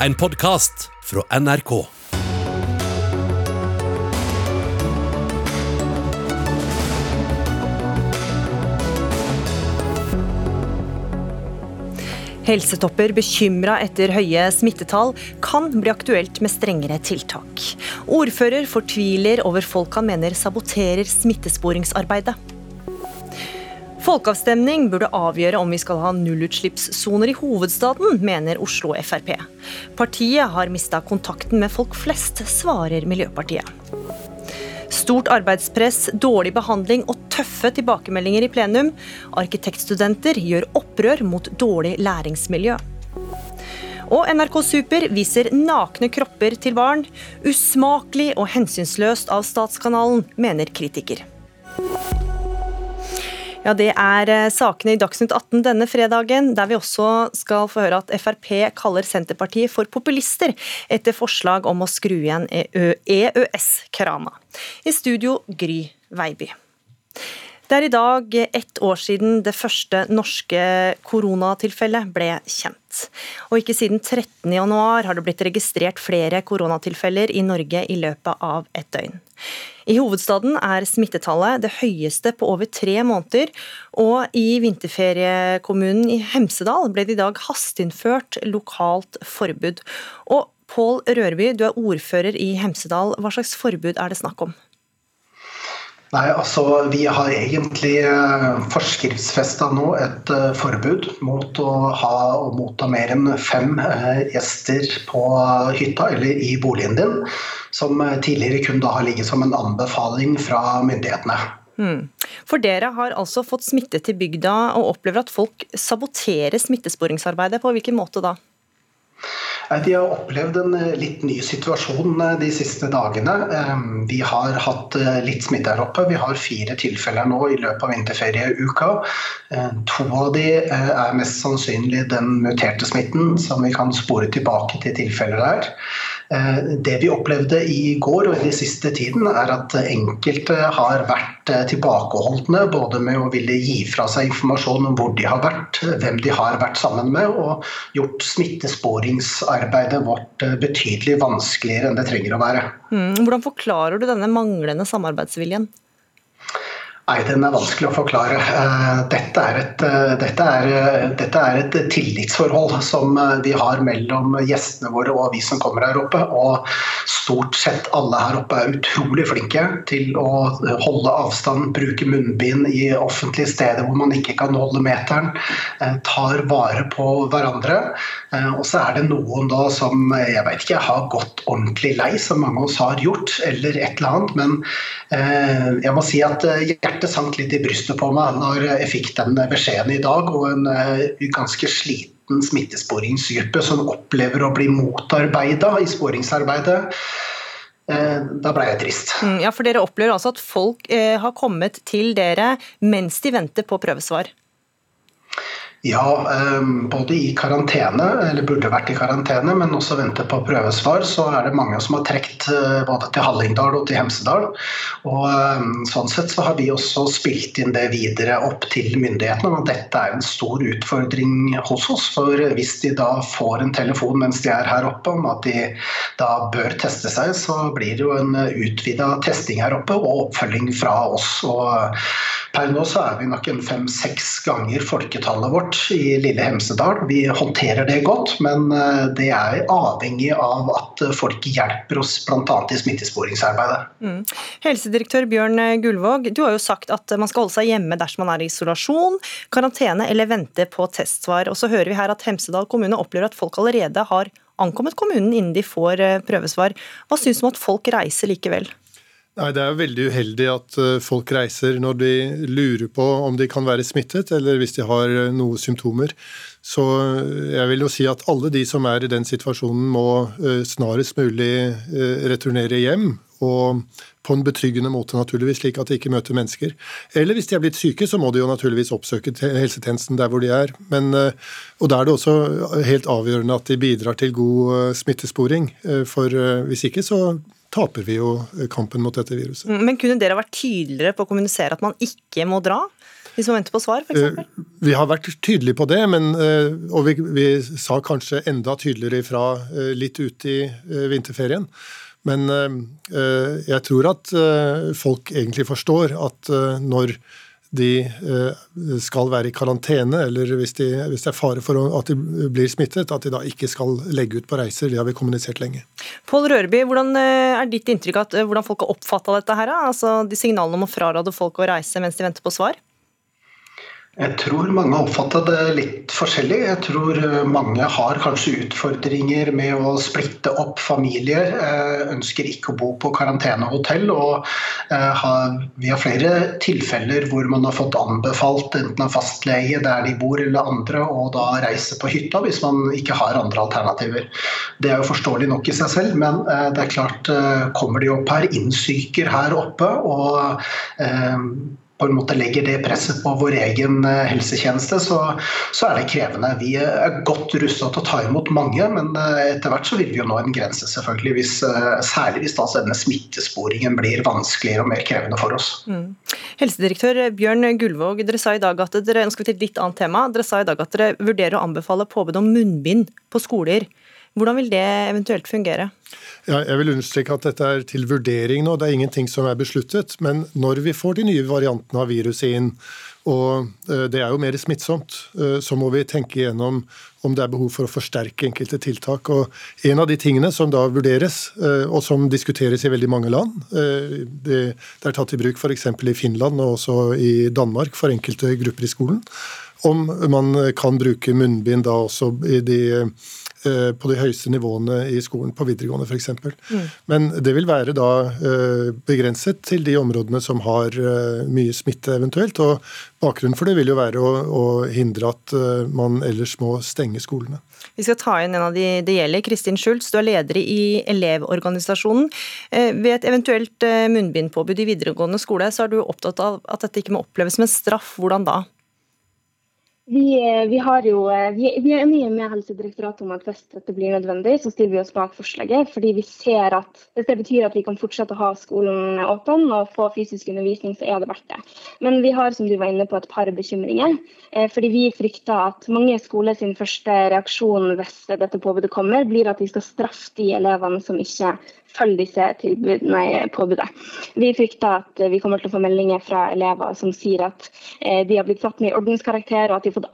en podkast fra NRK. Helsetopper bekymra etter høye smittetall kan bli aktuelt med strengere tiltak. Ordfører fortviler over folk han mener saboterer smittesporingsarbeidet. Folkeavstemning burde avgjøre om vi skal ha nullutslippssoner i hovedstaden, mener Oslo Frp. Partiet har mista kontakten med folk flest, svarer Miljøpartiet. Stort arbeidspress, dårlig behandling og tøffe tilbakemeldinger i plenum. Arkitektstudenter gjør opprør mot dårlig læringsmiljø. Og NRK Super viser nakne kropper til barn. Usmakelig og hensynsløst av Statskanalen, mener kritiker. Ja, Det er eh, sakene i Dagsnytt 18 denne fredagen, der vi også skal få høre at Frp kaller Senterpartiet for populister etter forslag om å skru igjen EØS-krana. I studio Gry Veiby. Det er i dag ett år siden det første norske koronatilfellet ble kjent. Og ikke siden 13.1 har det blitt registrert flere koronatilfeller i Norge i løpet av et døgn. I hovedstaden er smittetallet det høyeste på over tre måneder, og i vinterferiekommunen i Hemsedal ble det i dag hasteinnført lokalt forbud. Og Pål Rørby, du er ordfører i Hemsedal. Hva slags forbud er det snakk om? Nei, altså Vi har egentlig eh, forskriftsfesta nå et eh, forbud mot å ha og motta mer enn fem eh, gjester på hytta eller i boligen din, som tidligere kun da har ligget som en anbefaling fra myndighetene. Hmm. For dere har altså fått smitte til bygda og opplever at folk saboterer smittesporingsarbeidet. På hvilken måte da? De har opplevd en eh, litt ny situasjon eh, de siste dagene. Vi har hatt eh, litt smitte her oppe. Vi har fire tilfeller nå i løpet av vinterferieuka. To av de er mest sannsynlig den muterte smitten som vi kan spore tilbake til tilfeller der. Eh, det vi opplevde i går og i den siste tiden, er at enkelte har vært eh, tilbakeholdne både med å ville gi fra seg informasjon om hvor de har vært, hvem de har vært sammen med, og gjort smittesporingsarbeidet vårt eh, betydelig vanskeligere enn det trenger å være. Mm, hvordan forklarer du denne manglende samarbeidsviljen? Nei, den er vanskelig å forklare. Eh, dette er, et, eh, dette, er, eh, dette er, et, tillitsforhold som vi har mellom gjestene våre og vi som kommer her oppe. Og stort sett alle her oppe er utrolig flinke til å holde avstand, bruke munnbind i offentlige steder hvor man ikke kan holde meteren. Tar vare på hverandre. Og så er det noen da som jeg vet ikke, har gått ordentlig lei, som mange av oss har gjort, eller et eller annet. Men jeg må si at hjertet hjertet sank litt i brystet på meg når jeg fikk den beskjeden i dag. Og en eh, ganske sliten smittesporingsgruppe som opplever å bli motarbeida i sporingsarbeidet. Eh, da ble jeg trist. Mm, ja, For dere opplever altså at folk eh, har kommet til dere mens de venter på prøvesvar? Ja, ehm, både i karantene, eller burde vært i karantene, men også vente på prøvesvar, så er det mange som har trukket eh, både til Hallingdal og til Hemsedal. Og ehm, Sånn sett så har vi også spilt inn det videre opp til myndighetene. Og dette er en stor utfordring hos oss. For hvis de da får en telefon mens de er her oppe om at de da bør teste seg, så blir det jo en utvida testing her oppe og oppfølging fra oss. Og Per nå så er vi nok en fem-seks ganger folketallet vårt i lille Hemsedal. Vi håndterer det godt, men eh, det er avhengig av at folk hjelper oss bl.a. i smittesporingsarbeidet. Mm. Helsedirektør Bjørn Gullvåg, du har jo sagt at man skal holde seg hjemme dersom man er i isolasjon, karantene eller vente på testsvar. Og så hører vi her at Hemsedal kommune opplever at folk allerede har ankommet kommunen innen de får eh, prøvesvar. Hva syns du om at folk reiser likevel? Nei, Det er veldig uheldig at eh, folk reiser når de lurer på om de kan være smittet, eller hvis de har eh, noen symptomer. Så eh, jeg vil jo si at alle de som er i den situasjonen, må snarest mulig returnere hjem. Og på en betryggende måte, naturligvis, slik at de ikke møter mennesker. Eller hvis de er blitt syke, så må de jo naturligvis oppsøke helsetjenesten der hvor de er. Men, og da er det også helt avgjørende at de bidrar til god smittesporing. For hvis ikke så taper vi jo kampen mot dette viruset. Men kunne dere vært tydeligere på å kommunisere at man ikke må dra? Hvis man venter på svar, f.eks.? Vi har vært tydelige på det, men, og vi, vi, sa kanskje enda tydeligere ifra litt ut i vinterferien. Men jeg tror at folk egentlig forstår at når de eh, skal være i karantene, eller hvis, de, hvis, det er fare for at de blir smittet, at de da ikke skal legge ut på reiser. Det har vi kommunisert lenge. Pål Rørby, hvordan eh, er ditt inntrykk av eh, hvordan folk har oppfatta dette? her? Altså de Signalene om å fraråde folk å reise mens de venter på svar? Jeg tror mange har oppfatta det litt forskjellig. Jeg tror eh, mange har kanskje utfordringer med å splitte opp familier. Eh, ønsker ikke å bo på karantenehotell. Og eh, vi har flere tilfeller hvor man har fått anbefalt enten av fastlege der de bor eller andre, og da reise på hytta hvis man ikke har andre alternativer. Det er jo forståelig nok i seg selv, men det er klart kommer de opp her, innsyker her oppe og på en måte legger det presset på vår egen eh, helsetjeneste, så, så er det krevende. Vi er godt rusta til å ta imot mange, men eh, etter hvert så vil vi jo nå en grense, selvfølgelig. Hvis, eh, særlig hvis da denne smittesporingen blir vanskeligere og mer krevende for oss. Mm. Helsedirektør Bjørn Gullvåg, dere sa i dag at dere vi til et litt annet tema. Dere sa i dag at dere vurderer å anbefale påbud om munnbind på skoler. Hvordan vil det eventuelt fungere? Ja, jeg vil understreke at dette er til vurdering nå. Det er ingenting som er besluttet. Men når vi får de nye variantene av viruset inn, og eh, det er jo mer smittsomt, eh, så må vi tenke igjennom om det er behov for å forsterke enkelte tiltak. Og En av de tingene som da vurderes, eh, og som diskuteres i veldig mange land, det er tatt i bruk f.eks. i Finland og også i Danmark for enkelte grupper i skolen, om man kan bruke munnbind da også i de på de høyeste nivåene i skolen, på videregående f.eks. Mm. Men det vil være da eh, begrenset til de områdene som har eh, mye smitte eventuelt. Og bakgrunnen for det vil jo være å, å hindre at man ellers må stenge skolene. Vi skal ta inn en av de det gjelder. Kristin Schultz, du er leder i Elevorganisasjonen. Ved et eventuelt munnbindpåbud i videregående skole, så er du opptatt av at dette ikke må oppleves som en straff. Hvordan da? Vi, eh, vi, jo, eh, vi, vi, er enige med Helsedirektoratet om at hvis dette blir nødvendig, så stiller vi oss bak forslaget. Fordi vi ser at hvis det betyr at vi kan fortsette å ha skolen åpen og få fysisk undervisning, så er det verdt det. Men vi har som du var inne på, et par bekymringer. Eh, fordi vi frykter at mange skoler sin første reaksjon hvis dette påbudet kommer, blir at de skal straffe de elevene som ikke følger disse tilbud, nei, påbudet. Vi frykter at vi kommer til å få meldinger fra elever som sier at de har blitt satt med i ordenskarakter, og at de fått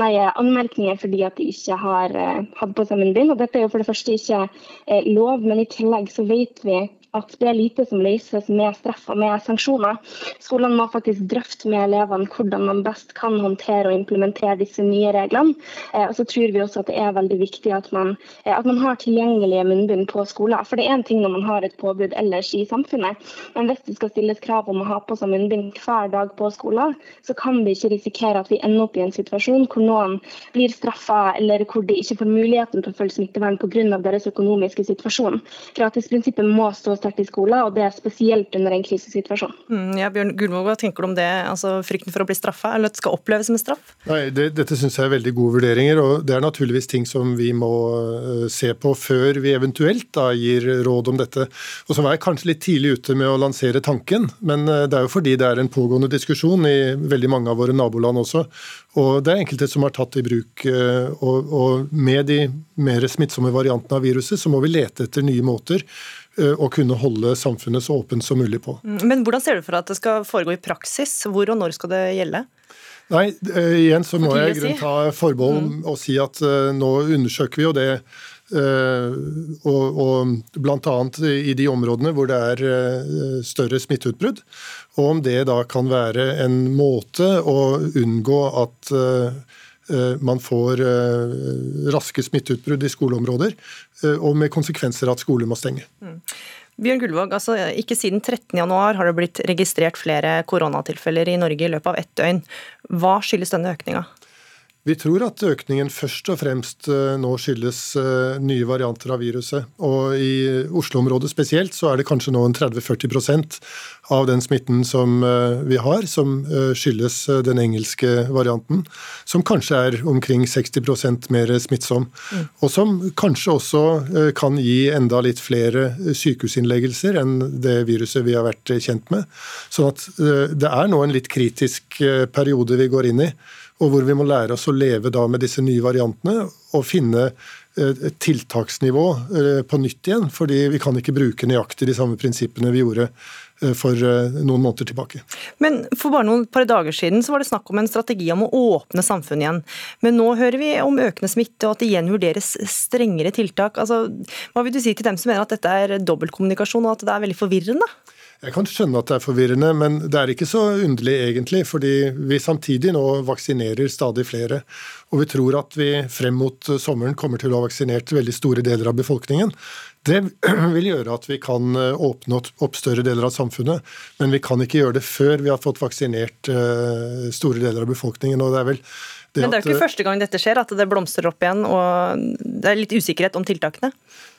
nei, anmerkninger fordi at de ikke har eh, hatt på seg munnbind. Og dette er jo for det første ikke eh, lov, men i tillegg så vet vi at det er lite som løses med straff og med sanksjoner. Skolene må faktisk drøfte med elevene hvordan man best kan håndtere og implementere disse nye reglene. Eh, og så tror vi også at det er veldig viktig at man, eh, at man har tilgjengelige munnbind på skoler. For det er en ting når man har et påbud ellers i samfunnet, men hvis det skal stilles krav om å ha på seg munnbind hver dag på skolen, så kan vi ikke risikere at vi ender opp i en situasjon hvor noen blir straffa, eller hvor de ikke får muligheten til å følge smittevern pga. deres økonomiske situasjon. Gratisprinsippet må stå sterkt i skolen, og det er spesielt under en krisesituasjon. Mm, ja, Bjørn Gullvåg, hva tenker du om det? Altså Frykten for å bli straffa, eller at det skal oppleves som en straff? Nei, det, Dette syns jeg er veldig gode vurderinger, og det er naturligvis ting som vi må uh, se på før vi eventuelt da gir råd om dette. Og så var jeg kanskje litt tidlig ute med å lansere tanken, men uh, det er jo fordi det er en pågående diskusjon i veldig mange av våre naboland også. Og det er enkelte som har tatt i bruk. Og, og med de mer smittsomme variantene av viruset, så må vi lete etter nye måter Eh, å kunne holde samfunnet så åpent som mulig på. Mm, men hvordan ser du for at det skal foregå i praksis? Hvor og når skal det gjelde? Nei, uh, igjen så må jeg si. ta forbehold mm. og si at uh, nå undersøker vi jo det. Og, og Bl.a. i de områdene hvor det er større smitteutbrudd. Og om det da kan være en måte å unngå at Eh, man får eh, raske smitteutbrudd i skoleområder, eh, og med konsekvenser at skoler må stenge. Mm. Bjørn Gullvåg, altså ikke siden 13.1 har det blitt registrert flere koronatilfeller i Norge i løpet av ett døgn. Hva skyldes denne økninga? Vi tror at økningen først og fremst nå skyldes nye varianter av viruset. Og i Oslo-området spesielt så er det kanskje nå en 30-40% av den smitten som vi har, som skyldes den engelske varianten, som kanskje er omkring 60% mer smittsom. Mm. Og som kanskje også kan gi enda litt flere sykehusinnleggelser enn det viruset vi har vært kjent med. Sånn at det er nå en litt kritisk periode vi går inn i og hvor vi må lære oss å leve da med disse nye variantene og finne eh, et tiltaksnivå eh, på nytt igjen. fordi vi kan ikke bruke nøyaktig de samme prinsippene vi gjorde eh, for noen måneder tilbake. Men For bare noen par dager siden så var det snakk om en strategi om å åpne samfunnet igjen. Men nå hører vi om økende smitte og at det igjen vurderes strengere tiltak. Altså, hva vil du si til dem som mener at dette er dobbeltkommunikasjon og at det er veldig forvirrende? Jeg kan skjønne at det er forvirrende, men det er ikke så underlig egentlig. Fordi vi samtidig nå vaksinerer stadig flere. Og vi tror at vi frem mot sommeren kommer til å ha vaksinert veldig store deler av befolkningen. Det vil gjøre at vi kan eh, åpne opp større deler av samfunnet, men vi kan ikke gjøre det før vi har fått vaksinert eh, store deler av befolkningen. og det er vel det Men det er jo ikke første gang dette skjer, at det blomstrer opp igjen og det er litt usikkerhet om tiltakene?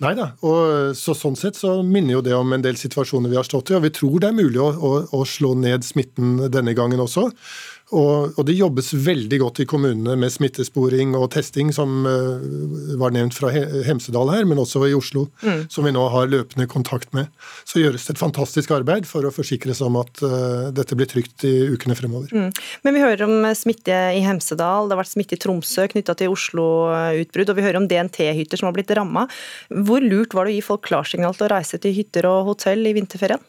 Nei da, og så, sånn sett så minner jo det om en del situasjoner vi har stått i. Og vi tror det er mulig å, å, å slå ned smitten denne gangen også. Og, og, det jobbes veldig godt i kommunene med smittesporing og testing, som uh, var nevnt fra Hemsedal her, men også i Oslo, mm. som vi nå har løpende kontakt med. Så gjøres det et fantastisk arbeid for å forsikre seg om at uh, dette blir trygt i ukene fremover. Mm. Men vi hører om smitte i Hemsedal, det har vært smitte i Tromsø knytta til Oslo-utbrudd, og vi hører om DNT-hytter som har blitt ramma. Hvor lurt var det å gi folk klarsignal til å reise til hytter og hotell i vinterferien?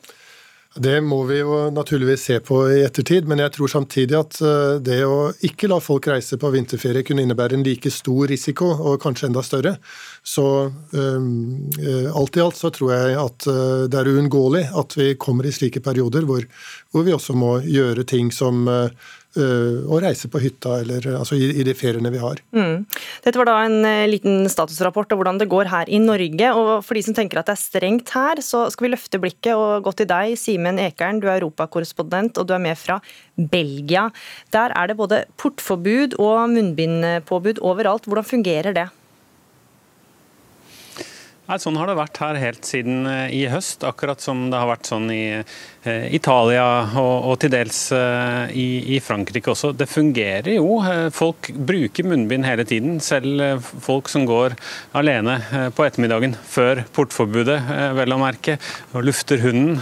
Det må vi jo naturligvis se på i ettertid, men jeg tror samtidig at eh, det å ikke la folk reise på vinterferie kunne innebære en like stor risiko, og kanskje enda større. Så um, alt i alt så tror jeg at det er uunngåelig at vi kommer i slike perioder hvor, hvor vi også må gjøre ting som uh, Øh, å reise på hytta eller altså i, i de feriene vi har. Mm. Dette var da en uh, liten statusrapport om hvordan det går her i Norge. og For de som tenker at det er strengt her, så skal vi løfte blikket og gå til deg, Simen Ekern. Du er europakorrespondent og du er med fra Belgia. Der er det både portforbud og munnbindpåbud overalt. Hvordan fungerer det? Nei, Sånn har det vært her helt siden eh, i høst, akkurat som det har vært sånn i eh, Italia og, og til dels eh, i, i, Frankrike også. Det fungerer jo. Folk bruker munnbind hele tiden, selv folk som går alene på ettermiddagen før portforbudet, vel å merke, og lufter hunden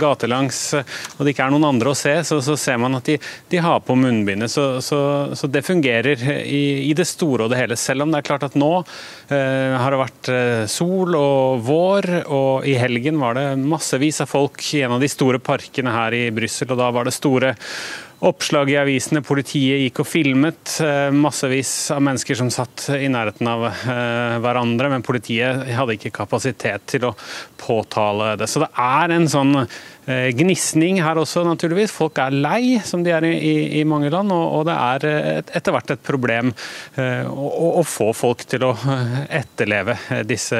gatelangs og det ikke er noen andre å se, så, så ser man at de, de har på munnbindet. Så, så, så det fungerer i, i, det store og det hele, selv om det er klart at nå eh, har det vært sol og vår, og i helgen var det massevis av folk i en av de store parkene her i Brussel, og da var det store oppslag i avisene. Politiet gikk og filmet eh, massevis av mennesker som satt i nærheten av eh, hverandre, men politiet hadde ikke kapasitet til å påtale det. Så det er en sånn eh, gnisning her også, naturligvis. Folk er lei, som de er i, i mange land, og, det er etter hvert et problem å, å, få folk til å etterleve disse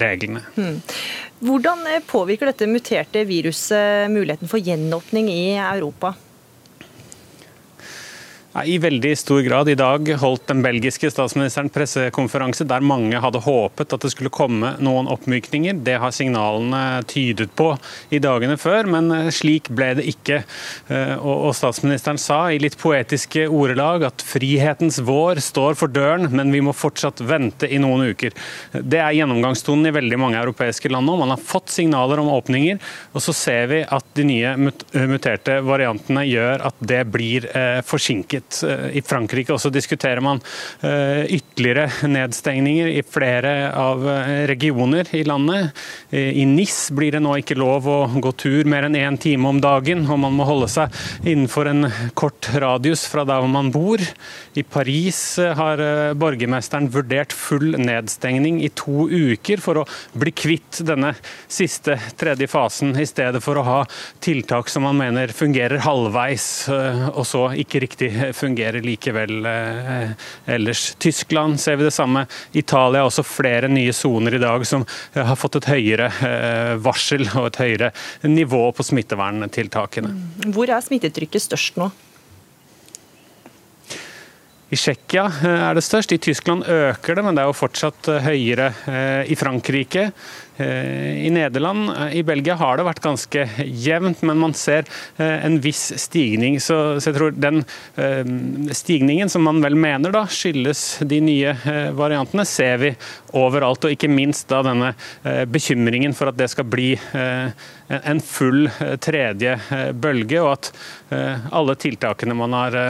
reglene. Hmm. Hvordan påvirker dette muterte viruset muligheten for gjenåpning i Europa? I veldig stor grad. I dag holdt den belgiske statsministeren pressekonferanse der mange hadde håpet at det skulle komme noen oppmykninger. Det har signalene tydet på i dagene før, men eh, slik ble det ikke. Eh, og statsministeren sa i litt poetiske ordelag at frihetens vår står for døren, men vi må fortsatt vente i noen uker. Det er gjennomgangstonen i veldig mange europeiske land nå. Man har fått signaler om åpninger, og så ser vi at de nye muterte variantene gjør at det blir eh, forsinket litt. Eh, I Frankrike også diskuterer man eh, ytterligere nedstengninger i flere av eh, regioner i landet. I NIS blir det nå ikke lov å gå tur mer enn én time om dagen, og man må holde seg innenfor en kort radius fra der hvor man bor. I Paris har borgermesteren vurdert full nedstengning i to uker for å bli kvitt denne siste, tredje fasen, i stedet for å ha tiltak som man mener fungerer halvveis, og så ikke riktig fungerer likevel eh, ellers. Tyskland ser vi det samme. Italia har også flere nye soner i dag som eh, har fått et høyere eh, varsel og et høyere nivå på smitteverntiltakene. Hvor er smittetrykket størst nå? I Tsjekkia er det størst, i Tyskland øker det, men det er jo fortsatt høyere i Frankrike. I Nederland, i Belgia har det vært ganske jevnt, men man ser en viss stigning. Så, jeg tror den stigningen som man vel mener da skyldes de nye variantene, ser vi overalt. Og ikke minst da denne bekymringen for at det skal bli en full tredje bølge, og at alle tiltakene man har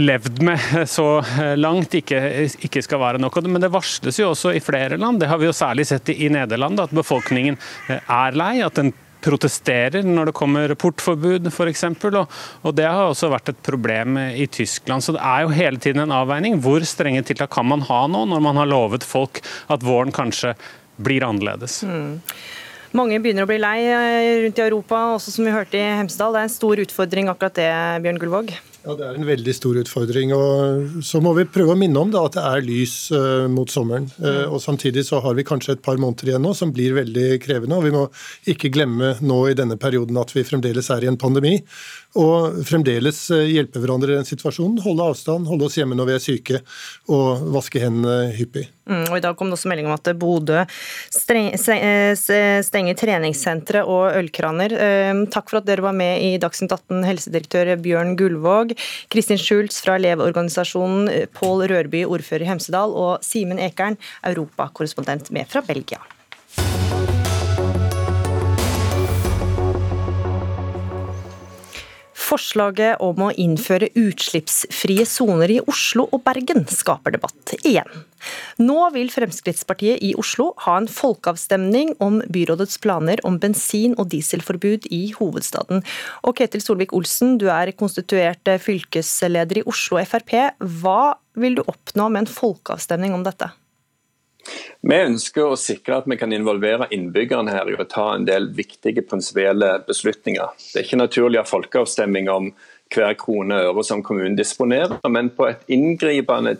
levd med så langt, ikke, ikke, skal være nok. Men det varsles jo også i flere land, det har vi jo særlig sett i Nederland, at befolkningen eh, er lei. at den protesterer når det kommer portforbud f.eks. Og, og det har også vært et problem i Tyskland. Så det er jo hele tiden en avveining. Hvor strenge tiltak kan man ha nå, når man har lovet folk at våren kanskje blir annerledes? Mm. Mange begynner å bli lei eh, rundt i Europa, også som vi hørte i Hemsedal. Det er en stor utfordring akkurat det, Bjørn Gullvåg? Ja, Det er en veldig stor utfordring. og Så må vi prøve å minne om da, at det er lys uh, mot sommeren. Uh, og Samtidig så har vi kanskje et par måneder igjen nå som blir veldig krevende. og Vi må ikke glemme nå i denne perioden at vi fremdeles er i en pandemi. Og fremdeles uh, hjelpe hverandre i den situasjonen. Holde avstand, holde oss hjemme når vi er syke og vaske hendene hyppig. Mm, og I dag kom det også melding om at Bodø stenger treningssentre og ølkraner. Takk for at dere var med i Dagsnytt 18, helsedirektør Bjørn Gullvåg. Kristin Schultz fra Elevorganisasjonen, Pål Rørby, ordfører i Hemsedal, og Simen Ekern, europakorrespondent med fra Belgia. Forslaget om å innføre utslippsfrie soner i Oslo og Bergen skaper debatt igjen. Nå vil Fremskrittspartiet i Oslo ha en folkeavstemning om byrådets planer om bensin- og dieselforbud i hovedstaden. Og Ketil Solvik-Olsen, du er konstituert fylkesleder i Oslo Frp. Hva vil du oppnå med en folkeavstemning om dette? Vi ønsker å sikre at vi kan involvere innbyggerne her i å ta en del viktige prinsipielle beslutninger. Det er ikke naturlig å ha folkeavstemning om hver krone øre som kommunen disponerer, men på et inngripende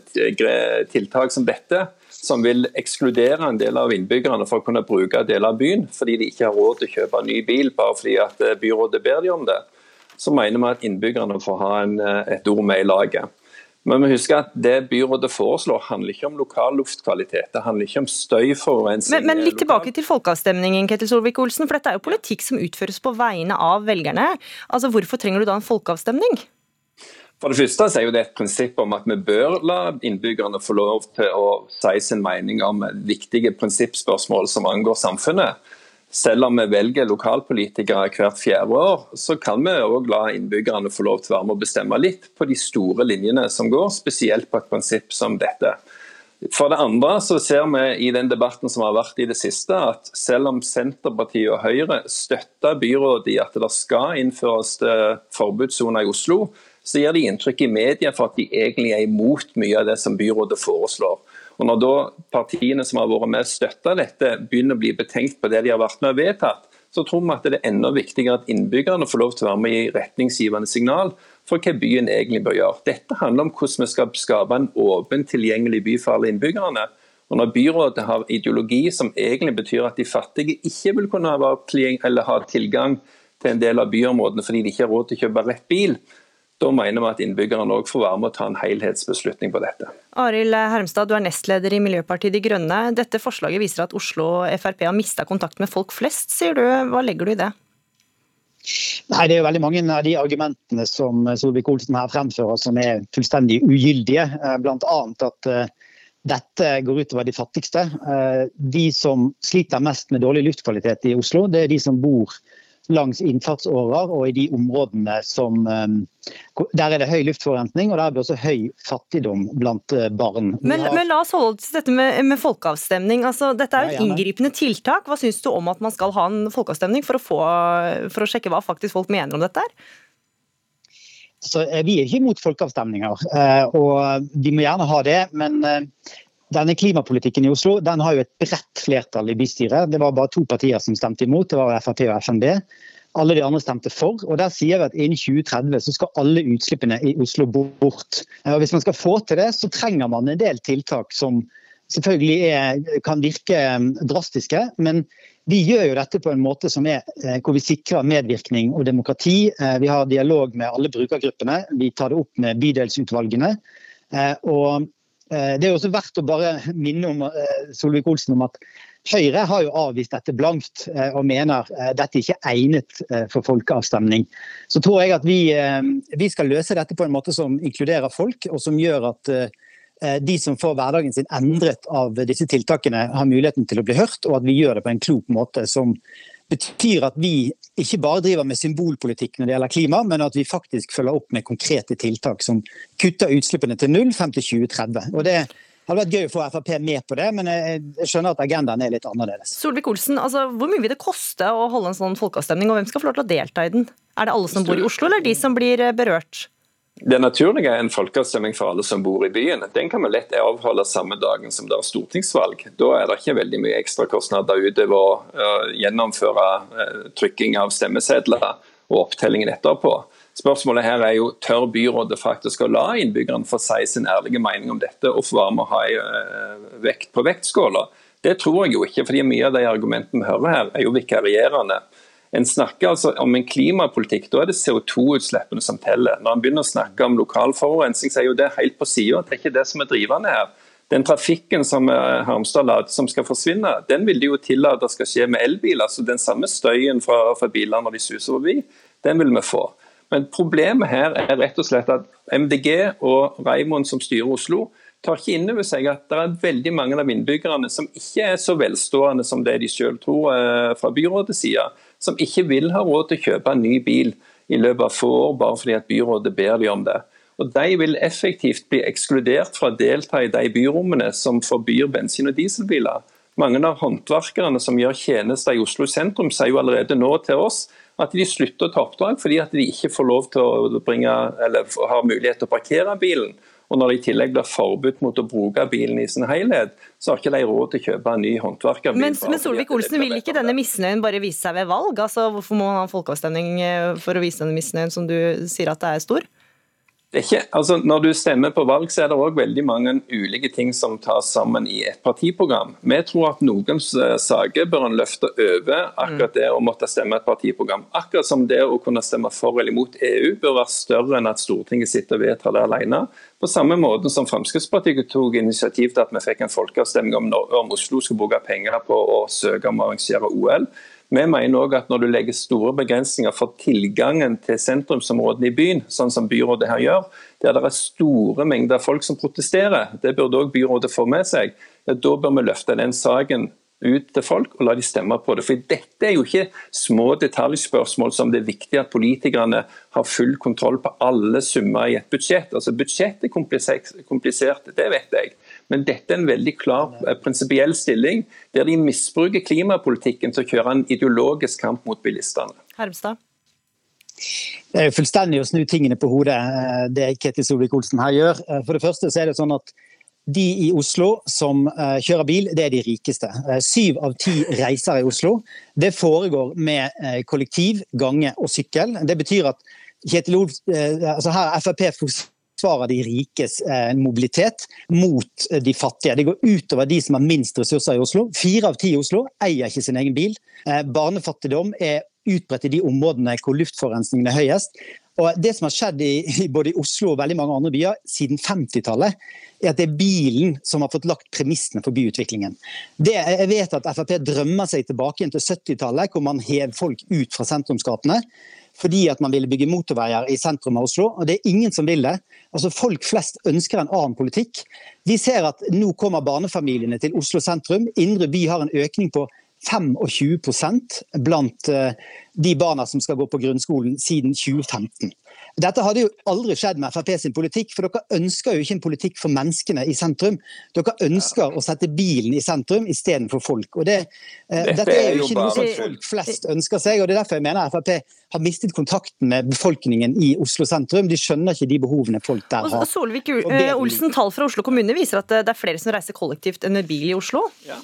tiltak som dette, som vil ekskludere en del av innbyggerne for å kunne bruke deler av byen fordi de ikke har råd til å kjøpe en ny bil bare fordi at byrådet ber de om det, så mener vi at innbyggerne får ha en, et ord med i laget. Men vi husker at det byrådet foreslår, handler ikke om lokal luftkvalitet. Det handler ikke om støyforurensning. Men, men litt tilbake til folkeavstemningen, Ketil Solvik-Olsen. For dette er jo politikk som utføres på vegne av velgerne. Altså, Hvorfor trenger du da en folkeavstemning? For det første er jo det et prinsipp om at vi bør la innbyggerne få lov til å si sin mening om viktige prinsippspørsmål som angår samfunnet. Selv om vi velger lokalpolitikere hvert fjerde år, så kan vi òg la innbyggerne få lov til å være med å bestemme litt på de store linjene som går, spesielt på et prinsipp som dette. For det andre så ser vi i den debatten som har vært i det siste, at selv om Senterpartiet og Høyre støtter byrådet i at det skal innføres forbudssoner i Oslo, så gir de inntrykk i media for at de egentlig er imot mye av det som byrådet foreslår. Og Når da partiene som har vært med og støtta dette, begynner å bli betenkt på det de har vært med og vedtatt, så tror vi at det er enda viktigere at innbyggerne får lov til å være med i retningsgivende signal for hva byen egentlig bør gjøre. Dette handler om hvordan vi skal skape en åpen, tilgjengelig by for alle innbyggerne. Og Når byrådet har ideologi som egentlig betyr at de fattige ikke vil kunne ha tilgang til en del av byområdene fordi de ikke har råd til å kjøpe rett bil, da mener vi at innbyggerne òg får være med å ta en helhetsbeslutning på dette. Arild Hermstad, du er nestleder i Miljøpartiet De Grønne. Dette forslaget viser at Oslo Frp har mista kontakt med folk flest, sier du. Hva legger du i det? Nei, Det er jo veldig mange av de argumentene som Solvik-Olsen her fremfører som er fullstendig ugyldige. Eh, Bl.a. at eh, dette går utover de fattigste. Eh, de som sliter mest med dårlig luftkvalitet i Oslo, det er de som bor langs innfartsårer og i de områdene som um, Der er det høy luftforurensning, og der er det også høy fattigdom blant uh, barn. Men, har... men, la oss holde oss til dette med, med folkeavstemning. Altså, dette er jo et inngripende tiltak. Hva syns du om at man skal ha en folkeavstemning for å, få, for å sjekke hva faktisk folk mener om dette? her? Så, eh, vi er ikke imot folkeavstemninger, eh, og de må gjerne ha det. Men denne klimapolitikken i Oslo den har jo et bredt flertall i bystyret. Det var bare to partier som stemte imot, det var Frp og FNB. Alle de andre stemte for. og Der sier vi at innen 2030 så skal alle utslippene i Oslo bort. Og Hvis man skal få til det, så trenger man en del tiltak som selvfølgelig er, kan virke um, drastiske. Men vi gjør jo dette på en måte som er eh, hvor vi sikrer medvirkning og demokrati. Eh, vi har dialog med alle brukergruppene. Vi tar det opp med bydelsutvalgene. Og Det er også verdt å bare minne om Solvik-Olsen om at Høyre har jo avvist dette blankt og mener dette ikke er egnet for folkeavstemning. Så tror jeg at vi, vi skal løse dette på en måte som inkluderer folk, og som gjør at Eh, de som får hverdagen sin endret av disse tiltakene, har muligheten til å bli hørt, og at vi gjør det på en klok måte. som betyr at vi ikke bare driver med symbolpolitikk når det gjelder klima, men at vi faktisk følger opp med konkrete tiltak som kutter utslippene til null frem til 2030. Og det hadde vært gøy å få Frp med på det, men jeg skjønner at agendaen er litt annerledes. Solvik-Olsen, altså, Hvor mye vil det koste å holde en sånn folkeavstemning, og hvem skal få lov til å delta i den? Er det alle som bor i Oslo, eller de som blir eh, berørt? Det naturlige er en folkeavstemning for alle som bor i byen. Den kan vi lett avholde samme dagen som det er stortingsvalg. Da er det ikke veldig mye ekstrakostnader utover å uh, gjennomføre uh, trykking av stemmesedler og opptellingen etterpå. Spørsmålet her er jo tør byrådet faktisk å la innbyggerne få si sin ærlige mening om dette og få være med å ha uh, vekt på vektskåla. Det tror jeg jo ikke, fordi mye av de argumentene vi hører her er jo vikarierende. En snakker altså om en klimapolitikk, da er det CO2-utslippene som teller. Når en begynner å snakke om lokal forurensning, så er jo det helt på sida. Det er ikke det som er drivende her. Den trafikken som eh, Harmstad lader som skal forsvinne, den vil de jo tillate skal skje med elbiler. Så den samme støyen fra, fra bilene når de suser forbi, den vil vi få. Men problemet her er rett og slett at MDG og Raimond som styrer Oslo, tar ikke inn over seg at det er veldig mange av innbyggerne som ikke er så velstående som det de selv tror eh, fra byrådets side som ikke vil ha råd til å kjøpe en ny bil i løpet av få år, bare fordi at byrådet ber de om det. Og De vil effektivt bli ekskludert fra å delta i de byrommene som forbyr bensin- og dieselbiler. Mange av håndverkerne som gjør tjenester i Oslo sentrum, sier jo allerede nå til oss at de slutter å ta oppdrag fordi at de ikke får lov til å bringe, eller har mulighet til å parkere bilen. Og når det i tillegg blir forbudt mot å bruke bilen i sin helhet, så har ikke de råd til å kjøpe en ny håndverkerbil. Men, men Solvik-Olsen, vil ikke denne misnøyen bare vise seg ved valg? Altså, Hvorfor må man ha en folkeavstemning eh, for å vise denne misnøyen som du sier at det er stor? Ikke, altså når du stemmer på valg, så er det òg veldig mange ulike ting som tas sammen i et partiprogram. Vi tror at noen saker bør en løfte over akkurat det å måtte stemme et partiprogram. Akkurat som det å kunne stemme for eller imot EU bør være større enn at Stortinget sitter og vedtar det alene. På samme måte som Fremskrittspartiet tok initiativ til at vi fikk en folkeavstemning om, om Oslo skulle bruke penger på å søke om å arrangere OL. Vi mener òg at når du legger store begrensninger for tilgangen til sentrumsområdene i byen, sånn som byrådet her gjør, der det er store mengder folk som protesterer, det burde òg byrådet få med seg, ja, da bør vi løfte den saken ut til folk og la de stemme på det. For Dette er jo ikke små detaljspørsmål som det er viktig at politikerne har full kontroll på alle summer i et budsjett. Altså Budsjett er komplisert, det vet jeg. Men dette er en veldig klar eh, prinsipiell stilling, der de misbruker klimapolitikken til å kjøre en ideologisk kamp mot bilistene. Hermstad. Det er jo fullstendig å snu tingene på hodet, eh, det Ketil Solvik-Olsen her gjør. Eh, for det første så er det sånn at de i Oslo som kjører bil, det er de rikeste. Syv av ti reiser i Oslo. Det foregår med kollektiv, gange og sykkel. Det betyr at Kjetil Olsen, altså her Frp forsvarer de rikes eh, mobilitet mot eh, de fattige. Det går utover de som har minst ressurser i Oslo. Fire av ti i Oslo eier ikke sin egen bil. Eh, barnefattigdom er utbredt i de områdene hvor luftforurensningen er høyest. Og det som har skjedd i, både Oslo og veldig mange andre byer siden 50-tallet, er at det er bilen som har fått lagt premissene for byutviklingen. Det, jeg vet at Frp drømmer seg tilbake til 70-tallet, hvor man hev folk ut fra sentrumsgatene fordi at man ville bygge motorveier i sentrum av Oslo. og Det er ingen som vil det. Altså Folk flest ønsker en annen politikk. Vi ser at nå kommer barnefamiliene til Oslo sentrum. Indre by har en økning på 25 blant eh, de barna som skal gå på grunnskolen siden 2015. Dette hadde jo aldri skjedd med Frp sin politikk, for dere ønsker jo ikke en politikk for menneskene i sentrum. Dere ønsker å sette bilen i sentrum istedenfor folk. Og det, eh, dette, dette, er jo ikke noe som folk flest ønsker seg, og det er derfor jeg mener Frp har mistet kontakten med befolkningen i Oslo sentrum. De skjønner ikke de behovene folk der har. Solvik-Olsen, tall fra Oslo kommune viser at det er flere som reiser kollektivt enn med bil i Oslo? Ja.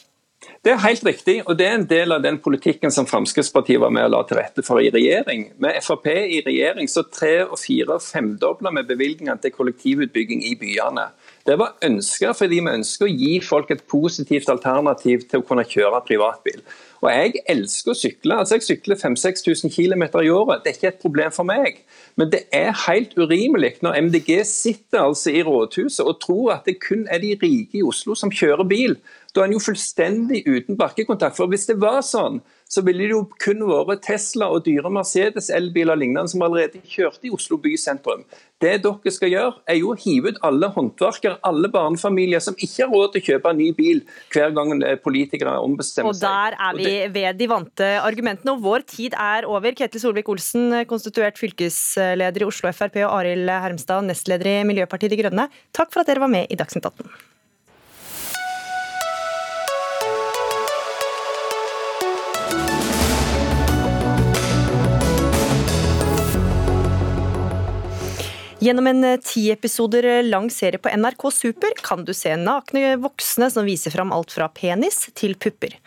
Det er helt riktig, og det er en del av den politikken som Fremskrittspartiet var med og la til rette for i regjering. Med Frp i regjering så tre- og fire- og femdobla vi bevilgningene til kollektivutbygging i byene. Det var ønska fordi vi ønsker å gi folk et positivt alternativ til å kunne kjøre privatbil. Og Jeg elsker å sykle. altså Jeg sykler 5000-6000 km i året. Det er ikke et problem for meg. Men det er helt urimelig når MDG sitter altså i rådhuset og tror at det kun er de rike i Oslo som kjører bil. Da er en jo fullstendig uten bakkekontakt. For Hvis det var sånn, så ville det jo kun vært Tesla og dyre Mercedes elbiler og lignende som allerede kjørte i Oslo by sentrum. Det dere skal gjøre, er jo å hive ut alle håndverkere, alle barnefamilier som ikke har råd til å kjøpe en ny bil hver gang politikere ombestemmer seg. Og Der er vi ved de vante argumentene, og vår tid er over. Ketil Solvik-Olsen, konstituert fylkesleder i Oslo Frp, og Arild Hermstad, nestleder i Miljøpartiet De Grønne. Takk for at dere var med i Dagsnytt 18. Gjennom en eh, ti episoder lang serie på NRK Super kan du se nakne voksne som viser fram alt fra penis til pupper.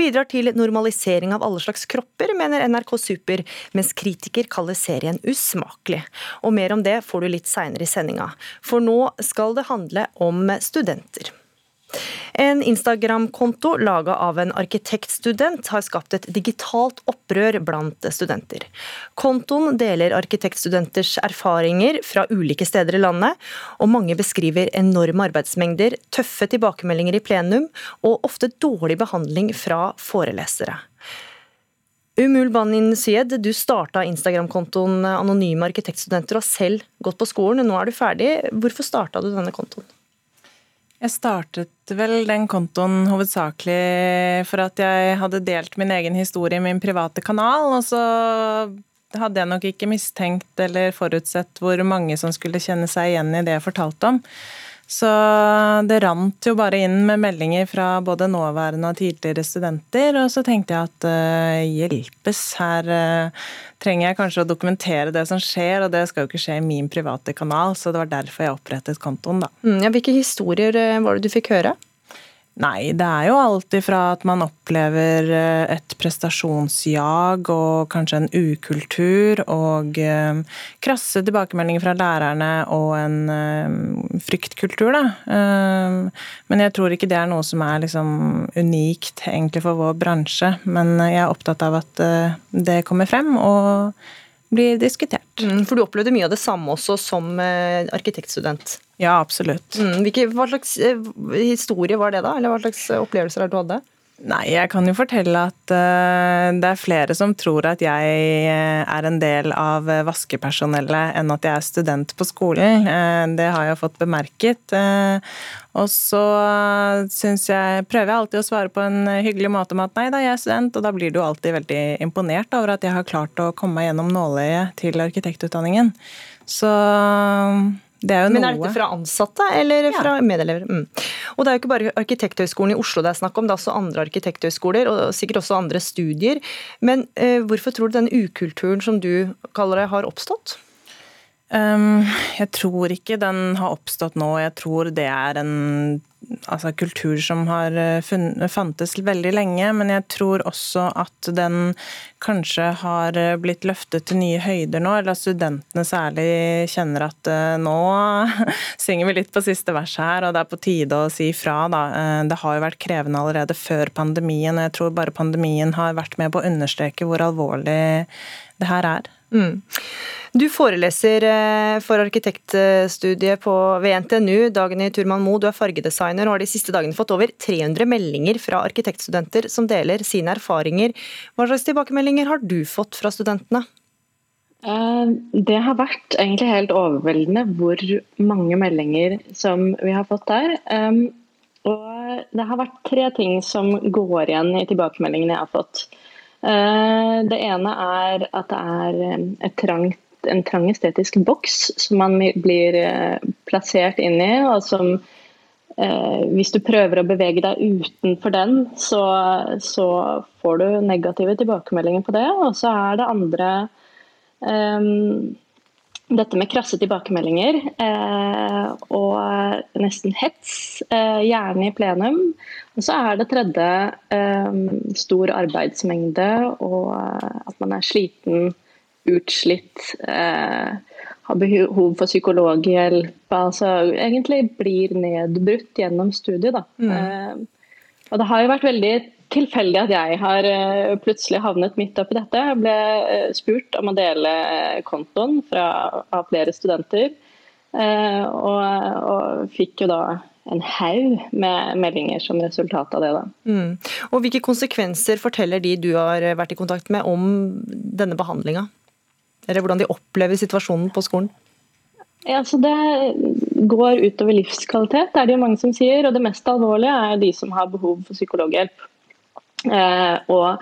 Bidrar til normalisering av alle slags kropper, mener NRK Super, mens kritiker kaller serien usmakelig. Og mer om det får du litt seinere i sendinga, for nå skal det handle om studenter. En Instagram-konto laga av en arkitektstudent har skapt et digitalt opprør blant studenter. Kontoen deler arkitektstudenters erfaringer fra ulike steder i landet, og mange beskriver enorme arbeidsmengder, tøffe tilbakemeldinger i plenum og ofte dårlig behandling fra forelesere. Umul Banin Syed, du starta Instagram-kontoen Anonyme arkitektstudenter og har selv gått på skolen. Nå er du ferdig. Hvorfor starta du denne kontoen? Jeg startet vel den kontoen hovedsakelig for at jeg hadde delt min egen historie i min private kanal, og så hadde jeg nok ikke mistenkt eller forutsett hvor mange som skulle kjenne seg igjen i det jeg fortalte om. Så det rant jo bare inn med meldinger fra både nåværende og tidligere studenter. Og så tenkte jeg at uh, hjelpes, her uh, trenger jeg kanskje å dokumentere det som skjer, og det skal jo ikke skje i min private kanal, så det var derfor jeg opprettet kontoen, da. Mm, ja, hvilke historier eh, var det du fikk høre? Nei, det er jo alltid fra at man opplever eh, et prestasjonsjag og kanskje en ukultur og eh, krasse tilbakemeldinger fra lærerne og en eh, fryktkultur, da. Men jeg tror ikke det er noe som er liksom unikt egentlig for vår bransje. Men jeg er opptatt av at det kommer frem og blir diskutert. Mm, for du opplevde mye av det samme også som arkitektstudent? Ja, absolutt. Mm, hvilke, hva slags eh, historie var det, da? Eller hva slags opplevelser har du hatt? Nei, jeg kan jo fortelle at uh, det er flere som tror at jeg er en del av vaskepersonellet enn at jeg er student på skolen. Det har jeg fått bemerket. Og så syns jeg Prøver jeg alltid å svare på en hyggelig måte med at nei da, jeg er student, og da blir du alltid veldig imponert over at jeg har klart å komme meg gjennom nåløyet til arkitektutdanningen. Så er Men er dette fra ansatte eller fra medelever? Mm. Og Det er jo ikke bare Arkitekthøgskolen i Oslo det er snakk om, det er også andre arkitekthøgskoler og sikkert også andre studier. Men eh, hvorfor tror du den ukulturen som du kaller det, har oppstått? Um, jeg tror ikke den har oppstått nå. Jeg tror det er en altså, kultur som har eh, funnet, fantes veldig lenge. Men jeg tror også at den kanskje har eh, blitt løftet til nye høyder nå. Eller at studentene særlig kjenner at uh, nå synger vi litt på siste vers her, og det er på tide å si fra. Da. Det har jo vært krevende allerede før pandemien, og jeg tror bare pandemien har vært med på å understreke hvor alvorlig det her er. Mm. Du foreleser eh, for arkitektstudiet på, ved NTNU. Dagny Turman Moe, du er fargedesigner og har de siste dagene fått over 300 meldinger fra arkitektstudenter som deler sine erfaringer. Hva slags tilbakemeldinger har du fått fra studentene? Eh, det har vært egentlig helt overveldende hvor mange meldinger som vi har fått der. Og det har vært tre ting som går igjen i tilbakemeldingene jeg har fått. Eh, det ene er at det er et trangt en trang estetisk boks som man blir eh, plassert inn i, og som eh, hvis du prøver å bevege deg utenfor den, så, så, får du negative tilbakemeldinger på det. Og så er det andre eh, dette med krasse tilbakemeldinger eh, og nesten hets, eh, gjerne i plenum. Og så er det tredje eh, stor arbeidsmengde og at man er sliten utslitt. Eh, har behov for psykologhjelp. Altså egentlig blir nedbrutt gjennom studiet. Da. Mm. Eh, og det har jo vært veldig tilfeldig at jeg har uh, plutselig havnet midt oppi dette. Jeg ble uh, spurt om å dele kontoen fra, av flere studenter, og, og, fikk jo da en haug med meldinger som resultat av det. Mm. Og Hvilke konsekvenser forteller de du har vært i kontakt med om denne behandlinga? Eller hvordan de opplever situasjonen på skolen? Ja, så Det går utover livskvalitet, det er det jo mange som sier. Og det mest alvorlige er de som har behov for psykologhjelp. Eh, og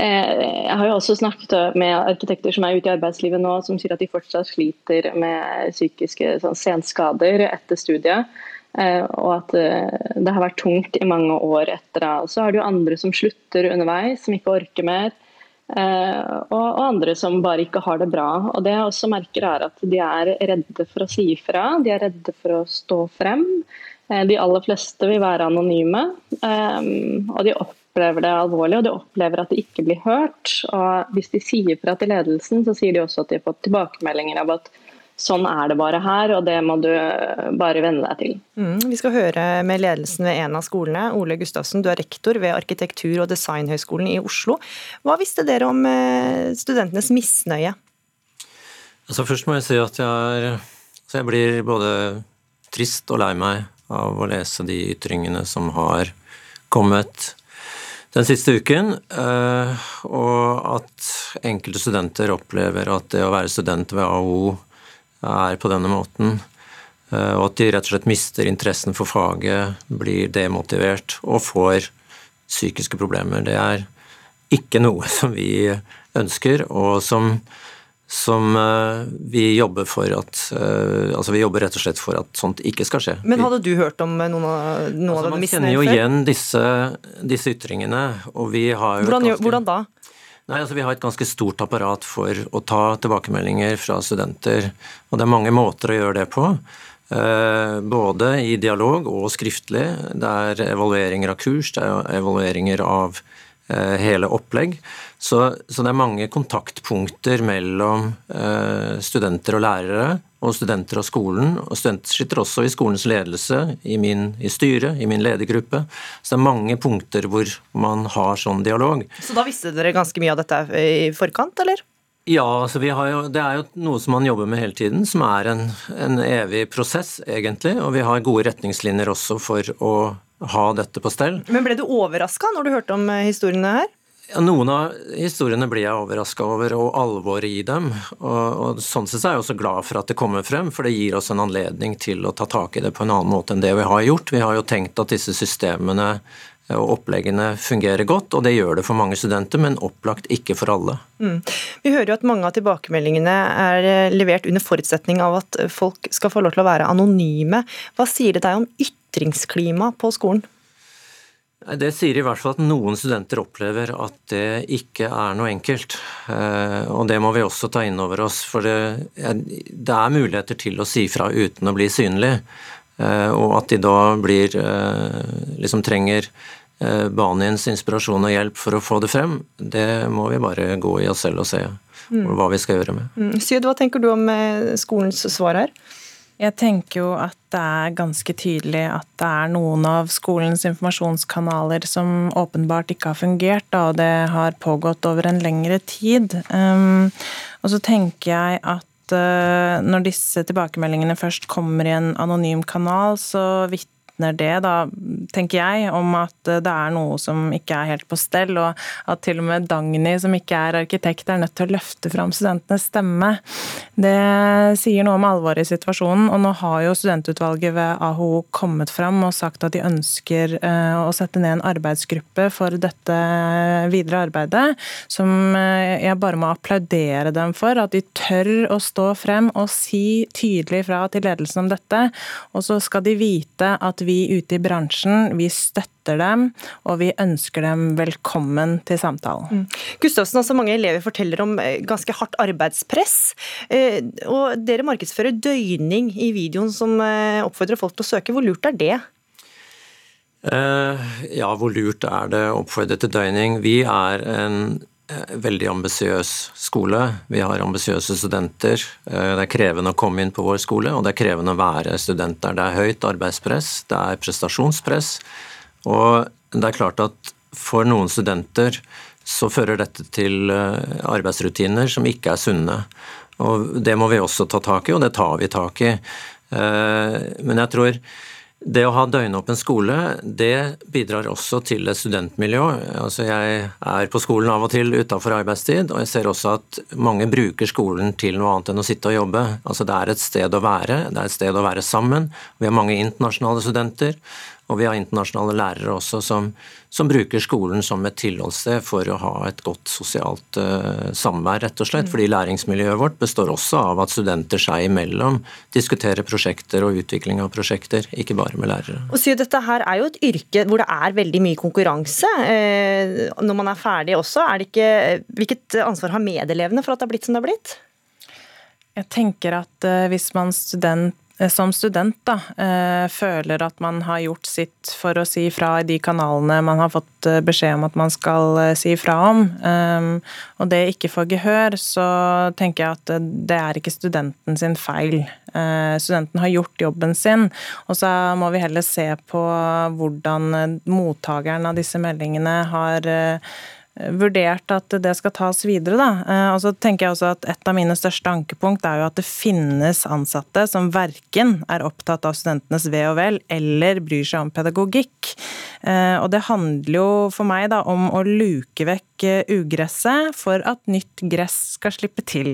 eh, Jeg har jo også snakket med arkitekter som er ute i arbeidslivet nå, som sier at de fortsatt sliter med psykiske sånn, senskader etter studiet. Eh, og at eh, det har vært tungt i mange år etter det. Så har du andre som slutter underveis, som ikke orker mer. Eh, og, andre som bare ikke har det bra. Og Det jeg også merker er at De er redde for å si ifra, de er redde for å stå frem. De aller fleste vil være anonyme. Og De opplever det alvorlig og de opplever at de ikke blir hørt. Og Hvis de sier fra til ledelsen, så sier de også at de har fått tilbakemeldinger av at sånn er det bare her, og det må du bare venne deg til. Mm, vi skal høre med ledelsen ved en av skolene. Ole Gustavsen, du er rektor ved Arkitektur- og designhøgskolen i Oslo. Hva visste dere om eh, studentenes misnøye? Altså først må jeg si at jeg, er, jeg blir både trist og lei meg av å lese de ytringene som har kommet den siste uken, eh, og at enkelte studenter opplever at det å være student ved AO er på denne måten. Eh, og at de rett og slett mister interessen for faget, blir demotivert og får psykiske problemer. Det er ikke noe som vi ønsker, og som, som eh, vi jobber for at eh, Altså vi jobber rett og slett for at sånt ikke skal skje. Men hadde du hørt om noen av, noen altså, av dem Man kjenner jo igjen disse, disse, ytringene, og vi har jo hvordan, ganske, hvordan da? Nei, altså Vi har et ganske stort apparat for å ta tilbakemeldinger fra studenter. Og det er mange måter å gjøre det på. Eh, både i dialog og skriftlig. Det er evalueringer av kurs, det er evalueringer av eh, hele opplegg. Så, så, det er mange kontaktpunkter mellom eh, studenter og lærere og studenter av skolen. Og studenter sitter også i skolens ledelse, i, min, i styret, i min ledergruppe. Så det er mange punkter hvor man har sånn dialog. Så da visste dere ganske mye av dette i forkant, eller? Ja, altså jo, det er jo noe som man jobber med hele tiden, som er en, en evig prosess, egentlig. Og vi har gode retningslinjer også for å ha dette på stell. Men ble du overraska når du hørte om eh, historiene her? Noen av historiene blir jeg overraska over, og alvoret i dem. Og, og, Sånn sett er jeg også glad for at det kommer frem, for det gir oss en anledning til å ta tak i det på en annen måte enn det vi har gjort. Vi har jo tenkt at disse systemene og oppleggene fungerer godt, og det gjør det for mange studenter, men opplagt ikke for alle. Mm. Vi hører jo at mange av tilbakemeldingene er levert under forutsetning av at folk skal få lov til å være anonyme. Hva sier det deg om ytringsklima på skolen? Det sier i hvert fall at noen studenter opplever at det ikke er noe enkelt. Eh, og det må vi også ta inn over oss, for det, det er muligheter til å si fra uten å bli synlig. Eh, og at de da blir eh, liksom trenger Baniens inspirasjon og hjelp for å få det frem, det må vi bare gå i oss selv og se mm. hva vi skal gjøre med. Mm. Syd, hva tenker du om skolens svar her? Jeg tenker jo at det er ganske tydelig at det er noen av skolens informasjonskanaler som åpenbart ikke har fungert, da, og det har pågått over en lengre tid. Um, og så tenker jeg at uh, når disse tilbakemeldingene først kommer i en anonym kanal, så vitner vitner det, da, tenker jeg, om at det er noe som ikke er helt på stell, og at til og med Dagny, som ikke er arkitekt, er nødt til å løfte fram studentenes stemme. Det sier noe om alvoret i situasjonen, og nå har jo studentutvalget ved AHO kommet fram og sagt at de ønsker eh, å sette ned en arbeidsgruppe for dette videre arbeidet, som eh, jeg bare må applaudere dem for. At de tør å stå frem og si tydelig fra til ledelsen om dette. Og så skal de vite at vi ute i bransjen vi støtter dem, og vi ønsker dem velkommen til samtalen. Mm. Gustavsen, også mange elever forteller om eh, ganske hardt arbeidspress. Eh, og dere markedsfører døgning i videoen som eh, oppfordrer folk til å søke. Hvor lurt er det? Ja, hvor lurt er det å oppfordre til døgning? Vi er en veldig ambisiøs skole. Vi har ambisiøse studenter. Eh, det er krevende å komme inn på vår skole, og det er krevende å være student der. Det er høyt arbeidspress, det er prestasjonspress. Og det er klart at for noen studenter så fører dette til arbeidsrutiner som ikke er sunne. Og Det må vi også ta tak i, og det tar vi tak i. Men jeg tror det å ha døgnåpen skole det bidrar også til et studentmiljø. Altså jeg er på skolen av og til utafor arbeidstid, og jeg ser også at mange bruker skolen til noe annet enn å sitte og jobbe. Altså Det er et sted å være, det er et sted å være sammen. Vi har mange internasjonale studenter. Og vi har internasjonale lærere også som, som bruker skolen som et tilholdssted for å ha et godt sosialt uh, samvær, rett og slett. Mm. Fordi læringsmiljøet vårt består også av at studenter seg imellom diskuterer prosjekter og utvikling av prosjekter, ikke bare med lærere. Og så Dette her er jo et yrke hvor det er veldig mye konkurranse eh, når man er ferdig også. Er det ikke, hvilket ansvar har medelevene for at det har blitt som det har blitt? Jeg tenker at eh, hvis man student som student da, eh, føler at man har gjort sitt for å si fra i de kanalene man har fått eh, beskjed om at man skal si fra om, og det ikke får gehør, så tenker jeg at det er ikke studenten sin feil. Studenten har gjort jobben sin, og så må vi heller se på hvordan mottakeren av disse meldingene har vurdert at det skal tas videre. Da. Eh, og så tenker jeg også at Et av mine største ankepunkt er jo at det finnes ansatte som verken er opptatt av studentenes ve og vel eller bryr seg om pedagogikk. Eh, og det handler jo for meg da om å luke vekk eh, ugresset for at nytt gress skal slippe til.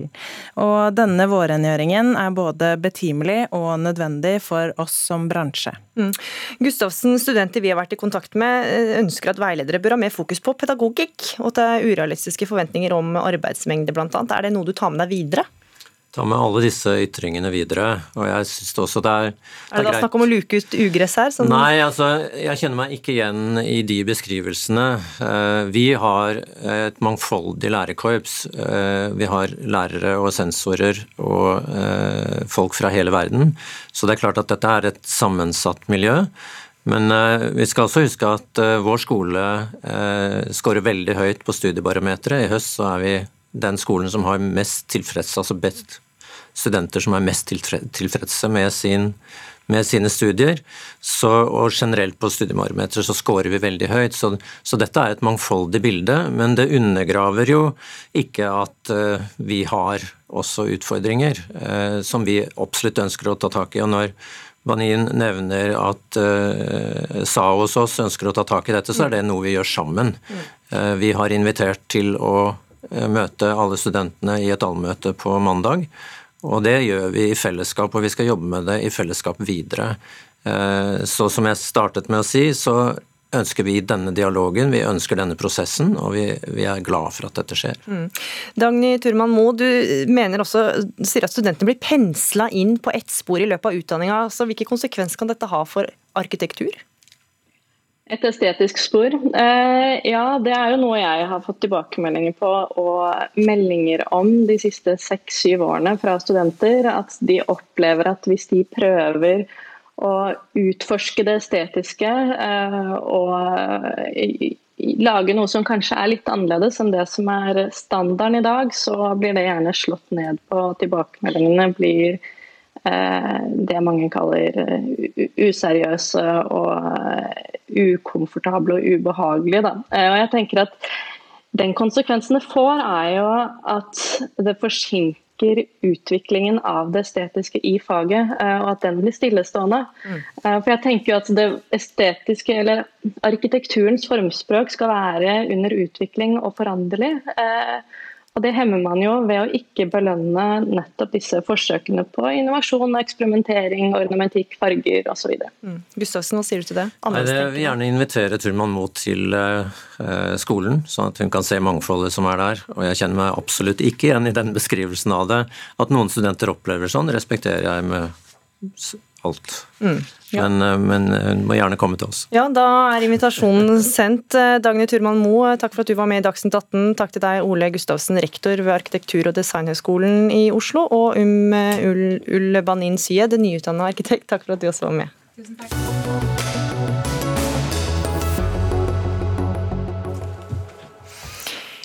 Og denne vårrengjøringen er både betimelig og nødvendig for oss som bransje. Mm. Gustavsen, studenter vi har vært i kontakt med, ønsker at veiledere bør ha mer fokus på pedagogikk og til urealistiske forventninger om arbeidsmengde bl.a. Er det noe du tar med deg videre? Ta med alle disse ytringene videre. og jeg synes også det er... Det er, det da snakk om å luke ut ugress her? Sånn? Nei, altså, jeg kjenner meg ikke igjen i de beskrivelsene. Eh, vi har et mangfoldig lærerkorps. Eh, vi har lærere og sensorer og eh, folk fra hele verden. Så det er klart at dette er et sammensatt miljø. Men vi skal også huske at vår skole scorer veldig høyt på studiebarometeret. I høst så er vi den skolen som har mest tilfreds, altså best studenter som er mest tilfredse med, sin, med sine studier. Så, og generelt på studiebarometeret så scorer vi veldig høyt. Så, så, dette er et mangfoldig bilde, men det undergraver jo ikke at vi har også utfordringer som vi absolutt ønsker å ta tak i. og når Banin nevner at uh, SA hos oss ønsker å ta tak i dette, så er det noe vi gjør sammen. Uh, vi har invitert til å uh, møte alle studentene i et allmøte på mandag. Og det gjør vi i fellesskap, og vi skal jobbe med det i fellesskap videre. Så som jeg startet med å si, så ønsker vi denne dialogen, vi ønsker denne prosessen, og vi, vi er glad for at dette skjer. Mm. Dagny Turman Moe, du mener også, sier at studentene blir pensla inn på ett spor i løpet av utdanninga. Så hvilke konsekvenser kan dette ha for arkitektur? Et estetisk spor? Eh, ja, det er jo noe jeg har fått tilbakemeldinger på og meldinger om de siste seks-syv årene fra studenter. At de opplever at hvis de prøver å utforske det estetiske eh, og lage noe som kanskje er litt annerledes enn det som er standarden i dag, så blir det gjerne slått ned på. Tilbakemeldingene blir eh, det mange kaller eh, useriøse og ukomfortable og ubehagelige. Da. Og jeg tenker at den konsekvensen det får, er jo at det forsinker utviklingen av det estetiske i faget, eh, og at den blir stillestående. Mm. Eh, for jeg tenker jo at det estetiske, eller arkitekturens formspråk, skal være under utvikling og foranderlig. Eh, og Det hemmer man jo ved å ikke belønne nettopp disse forsøkene på innovasjon, eksperimentering, ornamentikk, farger osv. Mm. Gustavsen, hva sier du til det? Nei, det vil gjerne invitere Turman Moe til uh, skolen, sånn at hun kan se mangfoldet som er der. Og jeg kjenner meg absolutt ikke igjen i den beskrivelsen av det. At noen studenter opplever sånn, respekterer jeg med alt. Mm, ja. Men, eh, men hun eh, må gjerne komme til oss. Ja, Da er invitasjonen sendt. Eh, Dagny Turman Moe, takk for at du var med i Dagsnytt 18. Takk til deg, Ole Gustavsen, rektor ved Arkitektur- og designhøgskolen i Oslo. Og um Ull Banin Syed, nyutdanna arkitekt, takk for at du også var med. Tusen takk.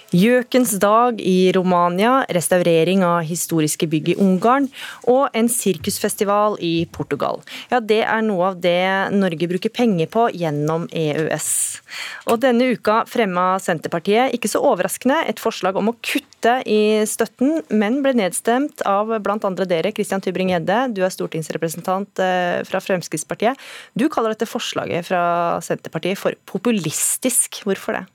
Gjøkens dag i Romania, restaurering av historiske bygg i Ungarn og en sirkusfestival i Portugal. Ja, Det er noe av det Norge bruker penger på gjennom EØS. Og Denne uka fremma Senterpartiet, ikke så overraskende, et forslag om å kutte i støtten, men ble nedstemt av bl.a. dere, Christian Tybring-Gjedde. Du er stortingsrepresentant eh, fra Fremskrittspartiet. Du kaller dette forslaget fra Senterpartiet for populistisk. Hvorfor det?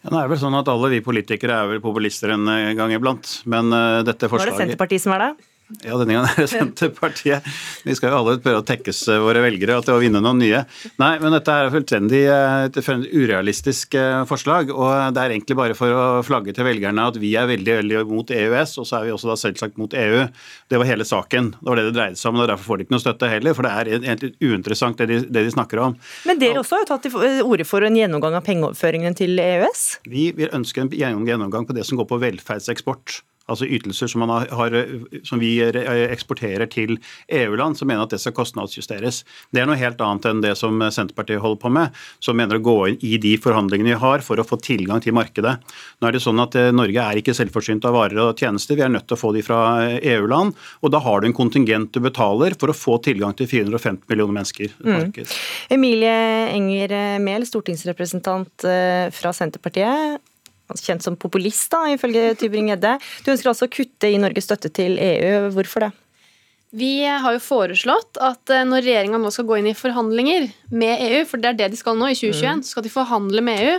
Ja, nå er vel sånn at Alle vi politikere er vel populister en gang iblant. Men uh, dette forslaget... Er det Senterpartiet som er det? Ja, denne gangen er det Senterpartiet. Vi skal jo alle prøve å tekkes eh, våre velgere til å vinne noen nye. Nei, men dette er fullstendig eh, et urealistisk eh, forslag. Og det er egentlig bare for å flagge til velgerne at vi er veldig veldig mot EØS, og så er vi også da selvsagt mot EU. Det var hele saken. Det var det det dreide seg om, og derfor får de ikke noe støtte heller. For det er egentlig uinteressant det de, det de snakker om. Men dere også har jo tatt til orde for en gjennomgang av pengeoverføringene til EØS? Vi vil ønske en gjennomgang på det som går på velferdseksport altså ytelser som, har, som vi eksporterer til EU-land, som mener at det skal kostnadsjusteres. Det er noe helt annet enn det som Senterpartiet holder på med, som mener å gå inn i de forhandlingene vi har for å få tilgang til markedet. Nå er det sånn at eh, Norge er ikke selvforsynt av varer og tjenester, vi er nødt til å få de fra EU-land. og Da har du en kontingent du betaler for å få tilgang til 450 millioner mennesker. Mm. Emilie Enger Mehl, stortingsrepresentant eh, fra Senterpartiet kjent som populist, da, ifølge Tybring-Gjedde. Du ønsker altså å kutte i Norges støtte til EU. Hvorfor det? Vi har jo foreslått at eh, når regjeringa nå skal gå inn i forhandlinger med EU, for det er det de skal nå i 2021, mm. så skal de forhandle med EU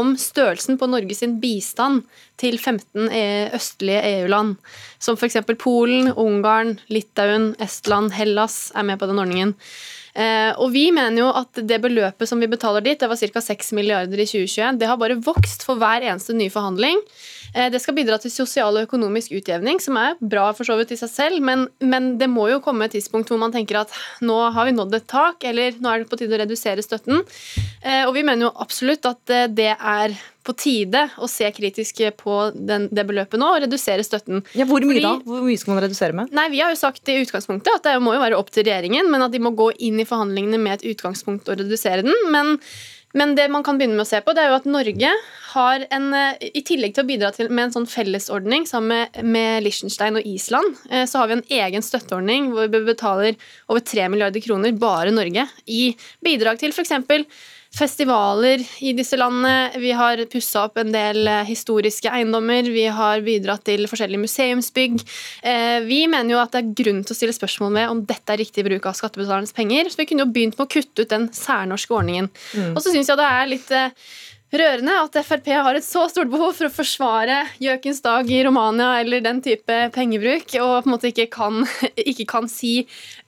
om størrelsen på Norges bistand til 15 e, østlige EU-land. Som f.eks. Polen, Ungarn, Litauen, Estland, Hellas er med på den ordningen. Eh, og vi mener jo at det beløpet som vi betaler dit, det var ca. 6 milliarder i 2021, det har bare vokst for hver eneste nye forhandling. Eh, det skal bidra til sosial og økonomisk utjevning, som er bra for så vidt i seg selv, men, men, det må jo komme et tidspunkt hvor man tenker at nå har vi nådd et tak, eller nå er det på tide å redusere støtten. Eh, og vi mener jo absolutt at det er på tide å se kritisk på den, det beløpet nå og redusere støtten. Ja, Hvor mye Fordi, da? Hvor mye skal man redusere med? Nei, Vi har jo sagt i utgangspunktet at det må jo være opp til regjeringen, men at de må gå inn i forhandlingene med et utgangspunkt og redusere den. men men det man kan begynne med å se på, det er jo at Norge har en I tillegg til å bidra til, med en sånn fellesordning sammen med, med Liechtenstein og Island, eh, så har vi en egen støtteordning hvor vi betaler over 3 milliarder kroner, bare Norge, i bidrag til f.eks festivaler i disse landene. Vi har pussa opp en del eh, historiske eiendommer. Vi har bidratt til forskjellige museumsbygg. Eh, vi mener jo at det er grunn til å stille spørsmål ved om dette er riktig bruk av skattebetalernes penger. Så vi kunne jo begynt med å kutte ut den særnorske ordningen. Mm. Og så syns jeg det er litt eh, rørende at Frp har et så stort behov for å forsvare Gjøkens dag i Romania eller den type pengebruk, og på en måte ikke kan, ikke kan si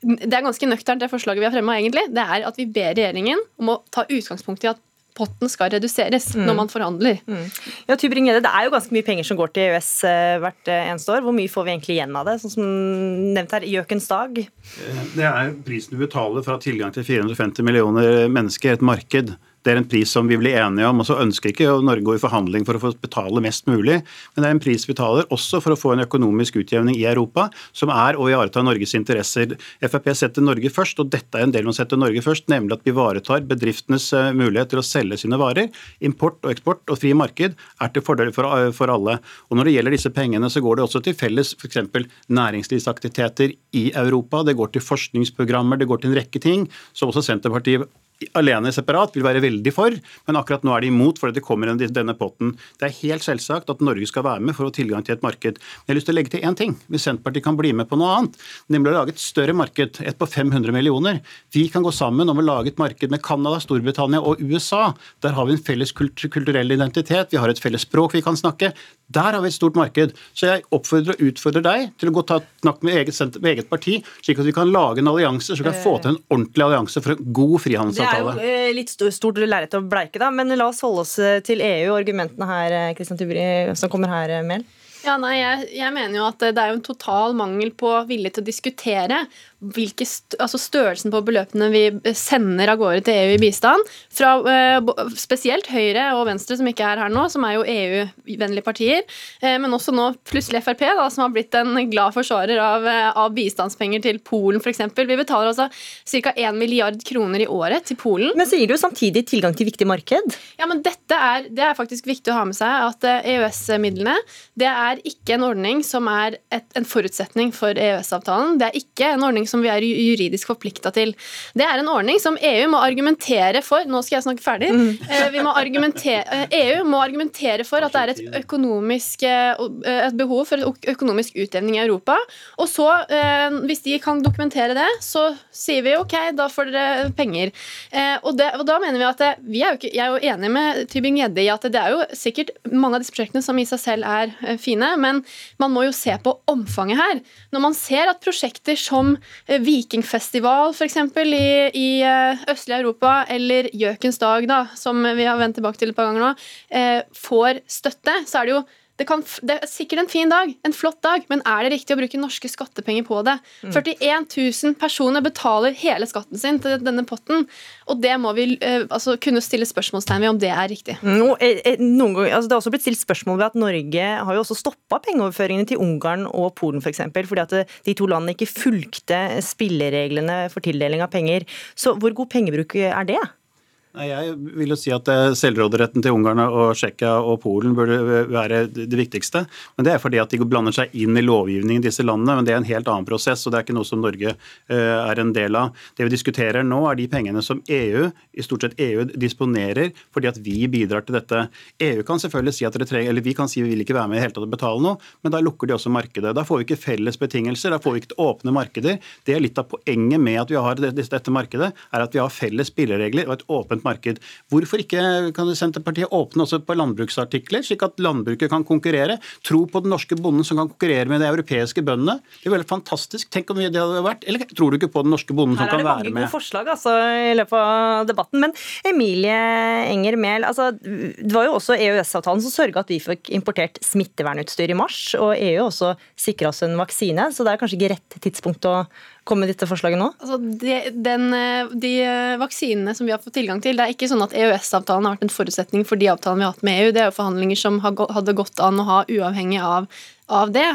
Det er ganske nøkternt, det forslaget vi har fremma, egentlig. Det er at vi ber regjeringen om å ta utgangspunkt i at potten skal reduseres mm. når man forhandler. Mm. Ja, Det er jo ganske mye penger som går til EØS eh, hvert eh, eneste år. Hvor mye får vi egentlig igjen av det? Sånn som nevnt her, Gjøkens dag. Det er prisen du betaler for å ha tilgang til 450 millioner mennesker, et marked. Det er en pris som vi blir enige om. og så ønsker ikke Norge gå i forhandling for å få betale mest mulig, men det er en pris vi betaler også for å få en økonomisk utjevning i Europa, som er å ivareta Norges interesser. Frp setter Norge først, og dette er en del av å sette Norge først, nemlig at vi ivaretar bedriftenes eh, mulighet til å selge sine varer. Import og eksport og fri marked er til fordel for, eh, for alle. Og Når det gjelder disse pengene, så går det også til felles f.eks. næringslivsaktiviteter i Europa. Det går til forskningsprogrammer, det går til en rekke ting som også Senterpartiet alene separat vil være veldig for, men akkurat nå er de imot fordi det kommer denne potten. Det er helt selvsagt at Norge skal være med for å ha tilgang til et marked. Men jeg har lyst til å legge til én ting, hvis Senterpartiet kan bli med på noe annet, nemlig å lage et større marked, et på 500 millioner. Vi kan gå sammen om å lage et marked med Canada, Storbritannia og USA. Der har vi en felles kulturell identitet, vi har et felles språk vi kan snakke. Der har vi et stort marked. Så jeg oppfordrer og utfordrer deg til å gå ta snakk med eget, med eget parti, slik at vi kan lage en allianse, så vi kan få til en ordentlig allianse for en god frihandelsavtale. Det er jo eh, litt stort lerret å bleike, da, men la oss holde oss eh, til EU og argumentene her, Kristian eh, Tybri, som kommer her, Mehl. Ja, nei, jeg, jeg, mener jo at det er jo en total mangel på vilje til å diskutere hvilke st altså størrelsen på beløpene vi sender av gårde til EU i bistand. Fra uh, spesielt Høyre og Venstre, som ikke er her nå, som er jo EU-vennlige partier. Uh, men også nå plutselig Frp, da, som har blitt en glad forsvarer av, av bistandspenger til Polen f.eks. Vi betaler altså ca. 1 milliard kroner i året til Polen. Men så gir det jo samtidig tilgang til viktig marked? Ja, men dette er, det er faktisk viktig å ha med seg at EØS-midlene det er ikke en ordning som er et, en forutsetning for EØS-avtalen. Det er ikke en ordning som vi er juridisk forplikta til. Det er en ordning som EU må argumentere for Nå skal jeg snakke ferdig. Mm. Eh, må EU e må argumentere for at det er et, økonomisk, eh, et behov for økonomisk utjevning i Europa. Og så, eh, hvis de kan dokumentere det, så sier vi OK, da får dere penger. Og, det, og da mener vi at vi er jo ikke, Jeg er jo enig med Tybing-Gjedde i at det er jo sikkert mange av disse prosjektene som i seg selv er fine, men man må jo se på omfanget her. Når man ser at prosjekter som eh, Vikingfestival f.eks. I, i østlig østlige Europa, eller Gjøkens dag, da, som vi har vendt tilbake til et par ganger nå, eh, får støtte, så er det jo det, kan, det, er sikkert en fin dag, en flott dag, men er det riktig å bruke norske skattepenger på det? Mm. 41 000 personer betaler hele skatten sin til denne potten, og det må vi eh, altså, kunne stille spørsmålstegn ved om det er riktig. No, eh, eh, noen ganger, altså, det har også blitt stilt spørsmål ved at Norge har jo også stoppa pengeoverføringene til Ungarn og Polen f.eks., for fordi at eh, de to landene ikke fulgte spillereglene for tildeling av penger. Så hvor god pengebruk er det? Nei, Jeg vil jo si at eh, selvråderetten til Ungarn og Tsjekkia og Polen burde være det viktigste. Men Det er fordi at de blander seg inn i lovgivningen i disse landene. Men det er en helt annen prosess, og det er ikke noe som Norge eh, er en del av. Det vi diskuterer nå, er de pengene som EU, i stort sett EU, disponerer fordi at vi bidrar til dette. EU kan selvfølgelig si at dere trenger, eller vi kan si vi vil ikke være med i hele tatt og betale noe, men da lukker de også markedet. Da får vi ikke felles betingelser, da får vi ikke åpne markeder. Det er litt av poenget med at vi har dette markedet, er at vi har felles spilleregler og et åpent åpent marked. Hvorfor ikke kan Senterpartiet åpne også på landbruksartikler, slik at landbruket kan konkurrere? Tro på den norske bonden som kan konkurrere med de europeiske bøndene. Det er veldig fantastisk. Tenk hvor mye det hadde vært. Eller tror du ikke på den norske bonden som kan være med? Her er det mange gode forslag altså, i løpet av debatten. Men Emilie Enger Mehl, altså, det var jo også EØS-avtalen som sørga at vi fikk importert smittevernutstyr i mars, og EU også sikra oss en vaksine, så det er kanskje ikke rett tidspunkt å komme med dette forslaget nå? Altså, de, den, de, vaksinene som vi har fått tilgang til, det er ikke sånn at EØS-avtalen har vært en forutsetning for de avtalene vi har hatt med EU. Det er jo forhandlinger som hadde gått an å ha uavhengig av av det.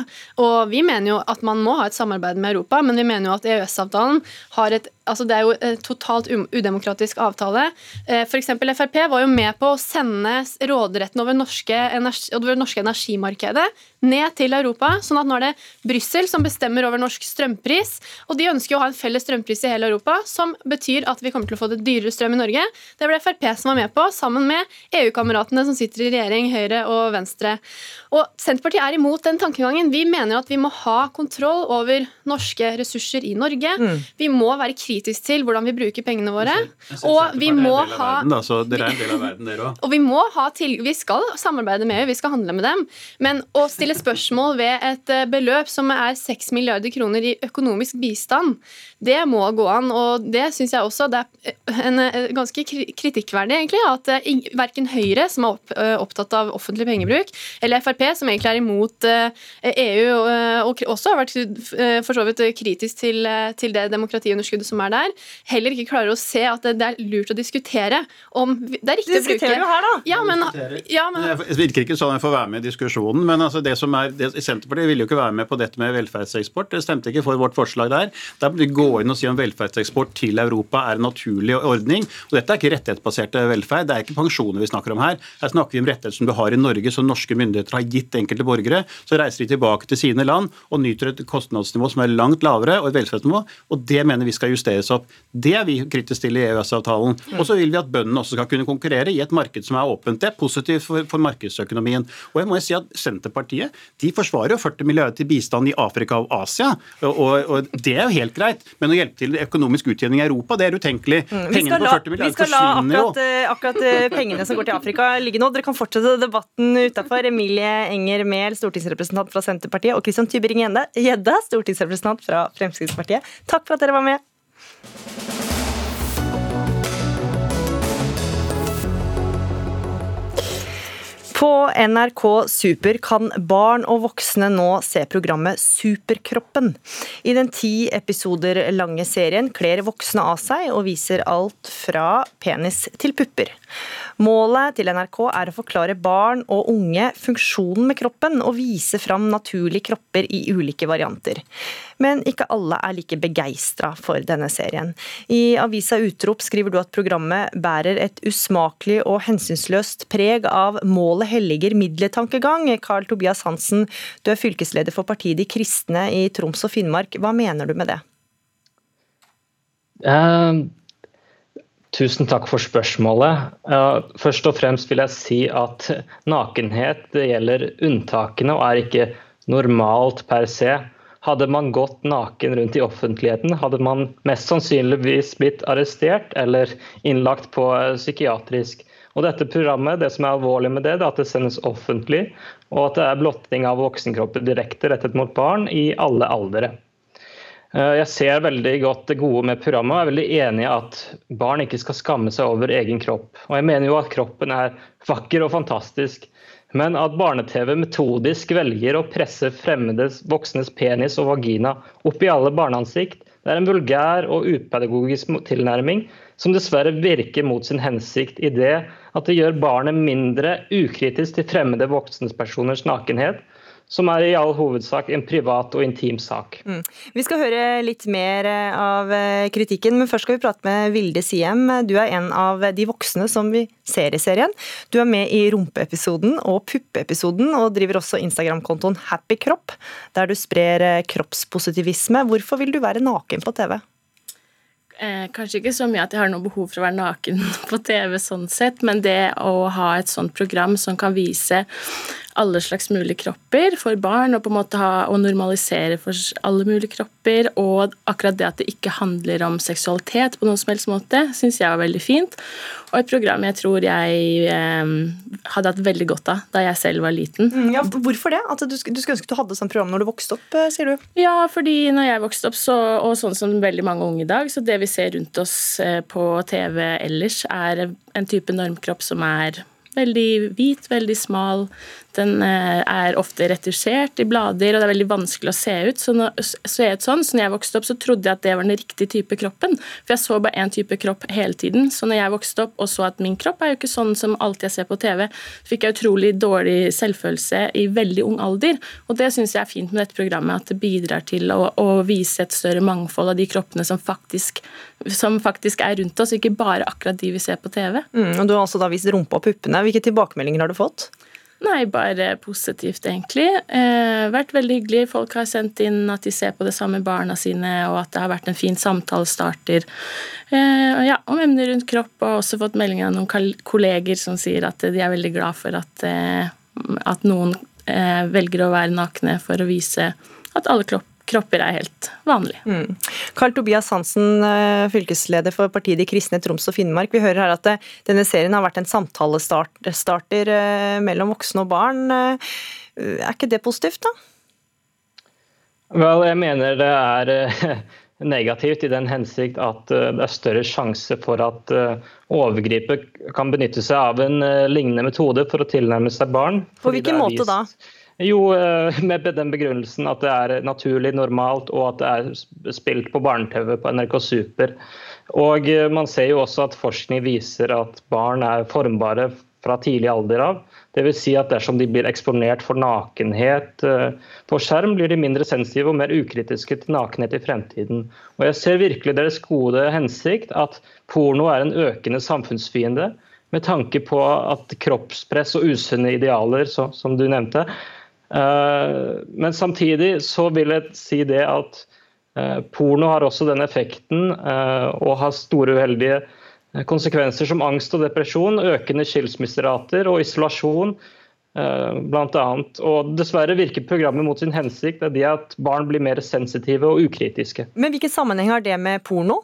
Og vi mener jo at man må ha et samarbeid med Europa, men vi mener jo at EØS-avtalen har et altså Det er jo en totalt udemokratisk avtale. Eh, F.eks. Frp var jo med på å sende råderetten over, norske, det norske energimarkedet ned til Europa. sånn at nå er det Brussel som bestemmer over norsk strømpris. Og de ønsker jo å ha en felles strømpris i hele Europa, som betyr at vi kommer til å få det dyrere strøm i Norge. Det ble Frp som var med på, sammen med EU-kameratene som sitter i regjering, Høyre og Venstre. Og Senterpartiet er imot den tankegangen. Vi mener at vi må ha kontroll over norske ressurser i Norge. Mm. Vi må være kritiske til hvordan vi bruker pengene våre. Og vi må ha Og vi må ha til Vi skal samarbeide med EU, vi skal handle med dem. Men å stille spørsmål ved et eh, beløp som er 6 milliarder kroner i økonomisk bistand, det må gå an. Og det syns jeg også det er en, eh, ganske kritikkverdig, egentlig, at eh, verken Høyre, som er opptatt av offentlig pengebruk, eller Frp, som egentlig er imot EU og også har vært for så vidt kritisk til, til det demokratiunderskuddet som er der, heller ikke klarer å se at det er lurt å diskutere om det er riktig å bruke Diskuterer jo her, da! Ja, men, ja, men... Det virker ikke sånn jeg får være med i diskusjonen, men altså det som er, det, Senterpartiet ville jo ikke være med på dette med velferdseksport. Det stemte ikke for vårt forslag der. Der vi gå inn og si om velferdseksport til Europa er en naturlig ordning. Og Dette er ikke rettighetsbasert velferd, det er ikke pensjoner vi snakker om her. Her snakker vi om rettigheter som du har i Norge, som norske myndigheter har gitt enkelte borgere. Så reiser de tilbake til sine land og nyter et kostnadsnivå som er langt lavere, og et velferdsnivå, og det mener vi skal justeres opp. Det er vi kritiske til i EØS-avtalen. Og så vil vi at bøndene også skal kunne konkurrere i et marked som er åpent. Det er positivt for, for markedsøkonomien. Og jeg må jo si at Senterpartiet de forsvarer jo 40 milliarder til bistand i Afrika og Asia, og, og, og, det er jo helt greit. Men å hjelpe til økonomisk utjevning i Europa, det er utenkelig. Mm, pengene på 40 milliarder forsvinner jo. Vi skal la akkurat, akkurat eh, pengene som går til Afrika ligge nå. Dere kan fortsette debatten utafor. Emilie Enger Mehl, stortingsrepresentant fra Senterpartiet, og Christian Tybring-Gjedde, stortingsrepresentant fra Fremskrittspartiet. Takk for at dere var med. På NRK Super kan barn og voksne nå se programmet Superkroppen. I den ti episoder lange serien kler voksne av seg og viser alt fra penis til pupper. Målet til NRK er å forklare barn og unge funksjonen med kroppen og vise fram naturlige kropper i ulike varianter. Men ikke alle er like begeistra for denne serien. I avisa Utrop skriver du at programmet bærer et usmakelig og hensynsløst preg av målet helliger middelet-tankegang. Carl Tobias Hansen, du er fylkesleder for partiet De kristne i Troms og Finnmark. Hva mener du med det? Uh, Tusen takk for spørsmålet. Først og fremst vil jeg si at nakenhet gjelder unntakene og er ikke normalt per se. Hadde man gått naken rundt i offentligheten, hadde man mest sannsynligvis blitt arrestert eller innlagt på psykiatrisk. Og dette programmet, Det som er alvorlig med det, det er at det sendes offentlig, og at det er blotting av voksenkropper direkte rettet mot barn i alle aldre. Eh, jeg ser veldig godt det gode med programmet og er veldig enig i at barn ikke skal skamme seg over egen kropp. Og jeg mener jo at kroppen er vakker og fantastisk. Men at barne-TV metodisk velger å presse fremmedes voksnes penis og vagina opp i alle barneansikt, det er en vulgær og upedagogisk tilnærming som dessverre virker mot sin hensikt i det at det gjør barnet mindre ukritisk til fremmede voksnes personers nakenhet, som er i all hovedsak en privat og intim sak. Mm. Vi skal høre litt mer eh, av eh, kritikken, men først skal vi prate med Vilde Siem. Du er en av de voksne som vi ser i serien. Du er med i rumpeepisoden og puppeepisoden, og driver også Instagram-kontoen Happy Kropp, der du sprer eh, kroppspositivisme. Hvorfor vil du være naken på TV? Eh, kanskje ikke så mye at jeg har noe behov for å være naken på TV, sånn sett, men det å ha et sånt program som kan vise alle slags mulige kropper for barn, og på en måte ha, og normalisere for alle mulige kropper. Og akkurat det at det ikke handler om seksualitet på noen som helst måte, syns jeg var veldig fint. Og et program jeg tror jeg eh, hadde hatt veldig godt av da jeg selv var liten. Mm, ja, hvorfor det? At du, du skulle ønske du hadde sånt program når du vokste opp, eh, sier du? Ja, fordi når jeg vokste opp, så, og sånn som veldig mange unge i dag, så det vi ser rundt oss eh, på TV ellers, er en type normkropp som er veldig hvit, veldig smal. Den eh, er ofte retusjert i blader, og det er veldig vanskelig å se ut. Så, når, så jeg sånn, så når jeg vokste opp, så trodde jeg at det var den riktige type kroppen. For jeg så bare én type kropp hele tiden. Så når jeg vokste opp og så at min kropp er jo ikke sånn som alt jeg ser på TV, så fikk jeg utrolig dårlig selvfølelse i veldig ung alder. Og det syns jeg er fint med dette programmet, at det bidrar til å, å vise et større mangfold av de kroppene som faktisk, som faktisk, er rundt oss, ikke bare akkurat de vi ser på TV. Mm, og Du har altså da vist rumpa og puppene. Hvilke tilbakemeldinger har du fått? Nei, bare positivt, egentlig. Eh, vært veldig hyggelig. Folk har sendt inn at de ser på det samme barna sine, og at det har vært en fin samtalestarter. Eh, ja, om emner rundt kropp, og også fått meldinger av noen kolleger som sier at de er veldig glad for at, eh, at noen eh, velger å være nakne for å vise at alle kropp kropper er helt vanlig. Mm. Karl Tobias Hansen, eh, fylkesleder for partiet De kristne Troms og Finnmark. Vi hører her at eh, denne serien har vært en samtalestarter eh, mellom voksne og barn. Er ikke det positivt, da? Vel, jeg mener det er negativt i den hensikt at det er større sjanse for at overgriper kan benytte seg av en lignende metode for å tilnærme seg barn. På hvilken måte da? Jo, eh, med den begrunnelsen at det er naturlig, normalt, og at det er spilt på barne-TV på NRK Super. Og eh, man ser jo også at forskning viser at barn er formbare fra tidlig alder av. Dvs. Si at dersom de blir eksponert for nakenhet eh, på skjerm, blir de mindre sensitive og mer ukritiske til nakenhet i fremtiden. Og jeg ser virkelig deres gode hensikt at porno er en økende samfunnsfiende med tanke på at kroppspress og usunne idealer, som du nevnte, men samtidig så vil jeg si det at eh, porno har også den effekten eh, og har store uheldige konsekvenser som angst og depresjon, økende skilsmisserater og isolasjon. Blant annet. Og dessverre virker programmet mot sin hensikt, det er at barn blir mer sensitive og ukritiske. Men hvilken sammenheng har det med porno?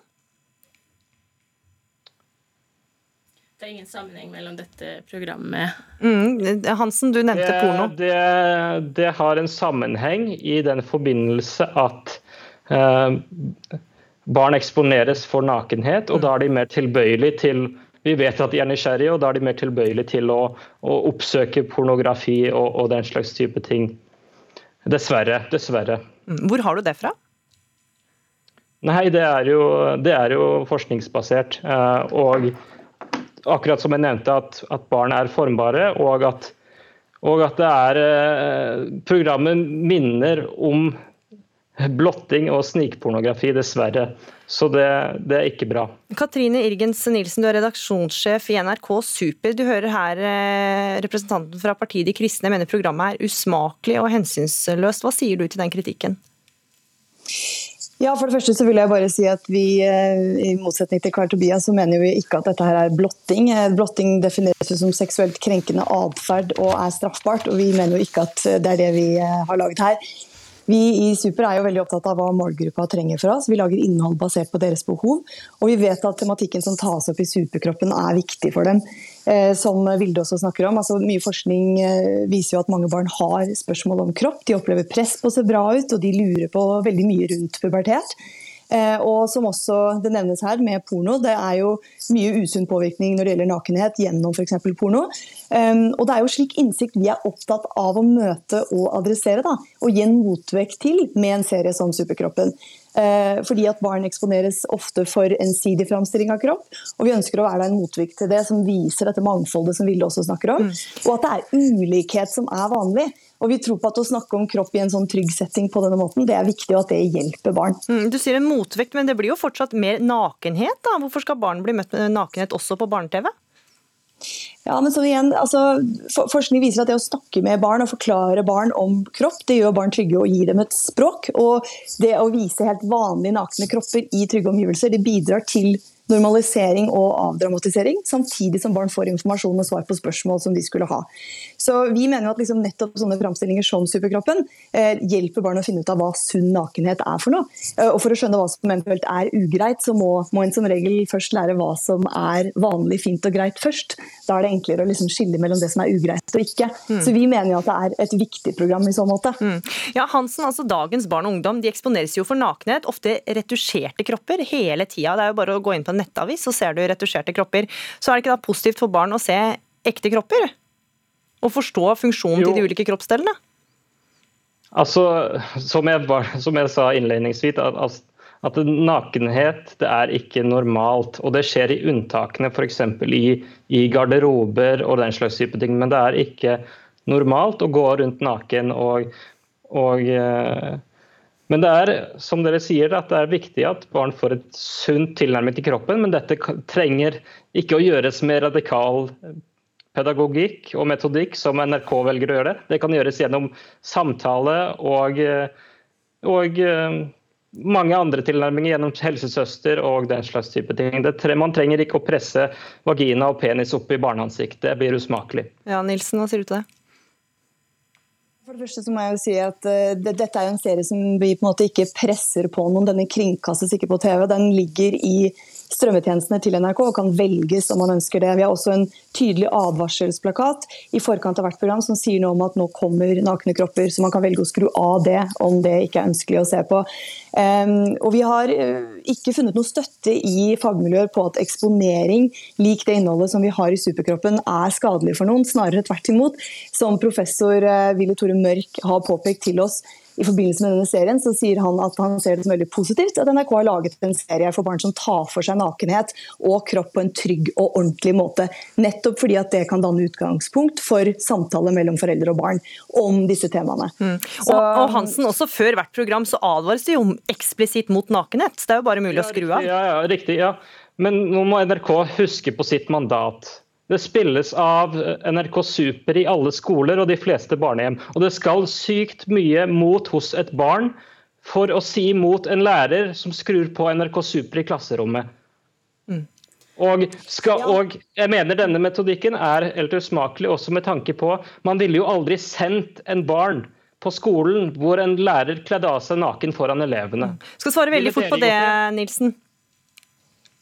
Det er ingen sammenheng mellom dette programmet mm, Hansen, du nevnte det, porno. Det, det, har en sammenheng i den forbindelse at eh, barn eksponeres for nakenhet, og mm. da er de mer tilbøyelige til vi vet at de er nysgjerrige, og da er de mer tilbøyelige til å, å oppsøke pornografi og, og, den slags type ting. Dessverre. Dessverre. Mm. Hvor har du det fra? Nei, det er jo, det er jo forskningsbasert. Eh, og akkurat som jeg nevnte, at, at barn er formbare, og at, og at det er eh, Programmet minner om blotting og snikpornografi, dessverre. Så det, det, er ikke bra. Katrine Irgens Nilsen, du er redaksjonssjef i NRK Super. Du hører her eh, representanten fra partiet De kristne mener programmet er usmakelig og hensynsløst. Hva sier du til den kritikken? Ja, for det første så vil jeg bare si at vi, eh, i motsetning til Carl Tobias, så mener vi ikke at dette her er blotting. Eh, blotting defineres jo som seksuelt krenkende atferd og er straffbart, og vi mener jo ikke at det er det vi har laget her. Vi i Super er jo veldig opptatt av hva målgruppa trenger fra oss. Vi lager innhold basert på deres behov. Og vi vet at tematikken som tas opp i Superkroppen er viktig for dem. Eh, som Vilde også snakker om. Altså, mye forskning eh, viser jo at mange barn har spørsmål om kropp. De opplever press på å se bra ut, og de lurer på veldig mye rundt pubertet. Eh, og som også det nevnes her med porno, det er jo mye usunn påvirkning når det gjelder nakenhet gjennom f.eks. porno. Um, og det er jo slik innsikt vi er opptatt av å møte og adressere, da, og gi en motvekt til med en serie som Superkroppen. Eh, fordi at barn eksponeres ofte for ensidig framstilling av kropp. Og vi ønsker å være en motvikt til det, som viser dette mangfoldet som Vilde også snakker om. Mm. Og at det er ulikhet som er vanlig. Og vi tror på at å snakke om kropp i en sånn trygg setting på denne måten, det er viktig, og at det hjelper barn. Mm, du sier en motvekt, men det blir jo fortsatt mer nakenhet, da? Hvorfor skal barn bli møtt med nakenhet også på barne-TV? Ja, men så igjen, altså, Forskning viser at det å snakke med barn og forklare barn om kropp, det gjør barn trygge og gir dem et språk. Og det å vise helt vanlige nakne kropper i trygge omgivelser, det bidrar til normalisering og avdramatisering, samtidig som barn får informasjon og svar på spørsmål som de skulle ha. Så Vi mener at liksom nettopp sånne framstillinger som Superkroppen eh, hjelper barn å finne ut av hva sunn nakenhet er for noe. Eh, og For å skjønne hva som eventuelt er ugreit, så må, må, en som regel først lære hva som er vanlig, fint og greit først. Da er det enklere å liksom skille mellom det som er ugreit og ikke. Mm. Så Vi mener jo at det er et viktig program i så måte. Mm. Ja, Hansen, altså Dagens barn og ungdom de eksponeres jo for nakenhet, ofte retusjerte kropper, hele tida. Det er jo bare å gå inn på en nettavis, så ser du retusjerte kropper. Så er det ikke da positivt for barn å se ekte kropper? Og forstå funksjonen jo. til de ulike kroppsdelene? Altså, som jeg, som jeg sa innledningsvis, at, at nakenhet det er ikke normalt. Og det skjer i unntakene, f.eks. I, i garderober og den slags type ting. Men det er ikke normalt å gå rundt naken og, og eh, men det er som dere sier, at det er viktig at barn får et sunt tilnærming til kroppen, men dette trenger ikke å gjøres med radikal pedagogikk og metodikk som NRK velger å gjøre det. Det kan gjøres gjennom samtale og, og eh, mange andre tilnærminger gjennom helsesøster og den slags type ting. Det, man trenger ikke å presse vagina og penis opp i barneansiktet. Det blir usmakelig. Ja, Nilsen, hva sier du til det? For det første så må jeg jo si at uh, det, Dette er jo en serie som vi på en måte ikke presser på noen. Denne kringkastes ikke på TV. Den ligger i strømmetjenestene til NRK og kan velges om man ønsker det. Vi har også en tydelig advarselsplakat i forkant av hvert program som sier noe om at nå kommer nakne kropper, så man kan velge å skru av det om det ikke er ønskelig å se på. Um, og Vi har uh, ikke funnet noe støtte i fagmiljøer på at eksponering lik det innholdet som vi har i Superkroppen er skadelig for noen, snarere tvert imot. Som professor Willy Ville Tore Mørk har påpekt til oss i forbindelse med denne serien, så sier han at han ser det som veldig positivt at NRK har laget en serie for barn som tar for seg nakenhet og kropp på en trygg og ordentlig måte. Nettopp fordi at det kan danne utgangspunkt for samtale mellom foreldre og barn om disse temaene. Mm. Så, og, og, Hansen, også før hvert program så advares det jo eksplisitt mot nakenhet. Det er jo bare mulig ja, å skru av. Ja, ja, riktig. ja. Men nå må NRK huske på sitt mandat. Det spilles av NRK Super i alle skoler og de fleste barnehjem. Og det skal sykt mye mot hos et barn for å si imot en lærer som skrur på NRK Super i klasserommet. Mm. Og, skal, og, jeg mener denne metodikken er helt usmakelig også med tanke på Man ville jo aldri sendt en barn på skolen hvor en lærer kledde av seg naken foran elevene. Skal svare veldig fort på det, Nilsen.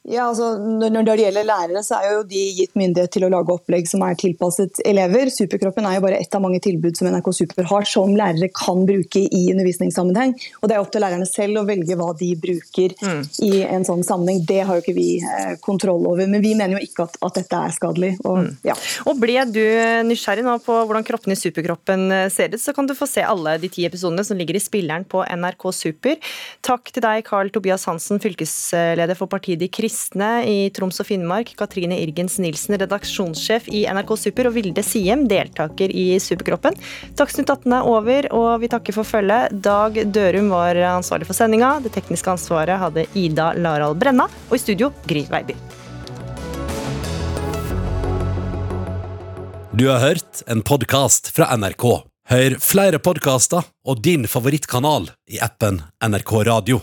Ja, altså når det gjelder lærere, så er jo de gitt myndighet til å lage opplegg som er tilpasset elever. Superkroppen er jo bare ett av mange tilbud som NRK Super har, som lærere kan bruke i undervisningssammenheng. Og Det er opp til lærerne selv å velge hva de bruker mm. i en sånn sammenheng. Det har jo ikke vi eh, kontroll over. Men vi mener jo ikke at, at dette er skadelig. Og, mm. ja. og Ble du nysgjerrig nå på hvordan kroppen i Superkroppen eh, ser ut, så kan du få se alle de ti episodene som ligger i spilleren på NRK Super. Takk til deg, Carl Tobias Hansen, fylkesleder for partiet De Kristne kristne i Troms og Finnmark, Katrine Irgens Nilsen, redaksjonssjef i NRK Super, og Vilde Siem, deltaker i Superkroppen. Dagsnytt 18 er over, og vi takker for følget. Dag Dørum var ansvarlig for sendinga. Det tekniske ansvaret hadde Ida Laral Brenna, og i studio Gry Veiby. Du har hørt en podkast fra NRK. Hør flere podkaster og din favorittkanal i appen NRK Radio.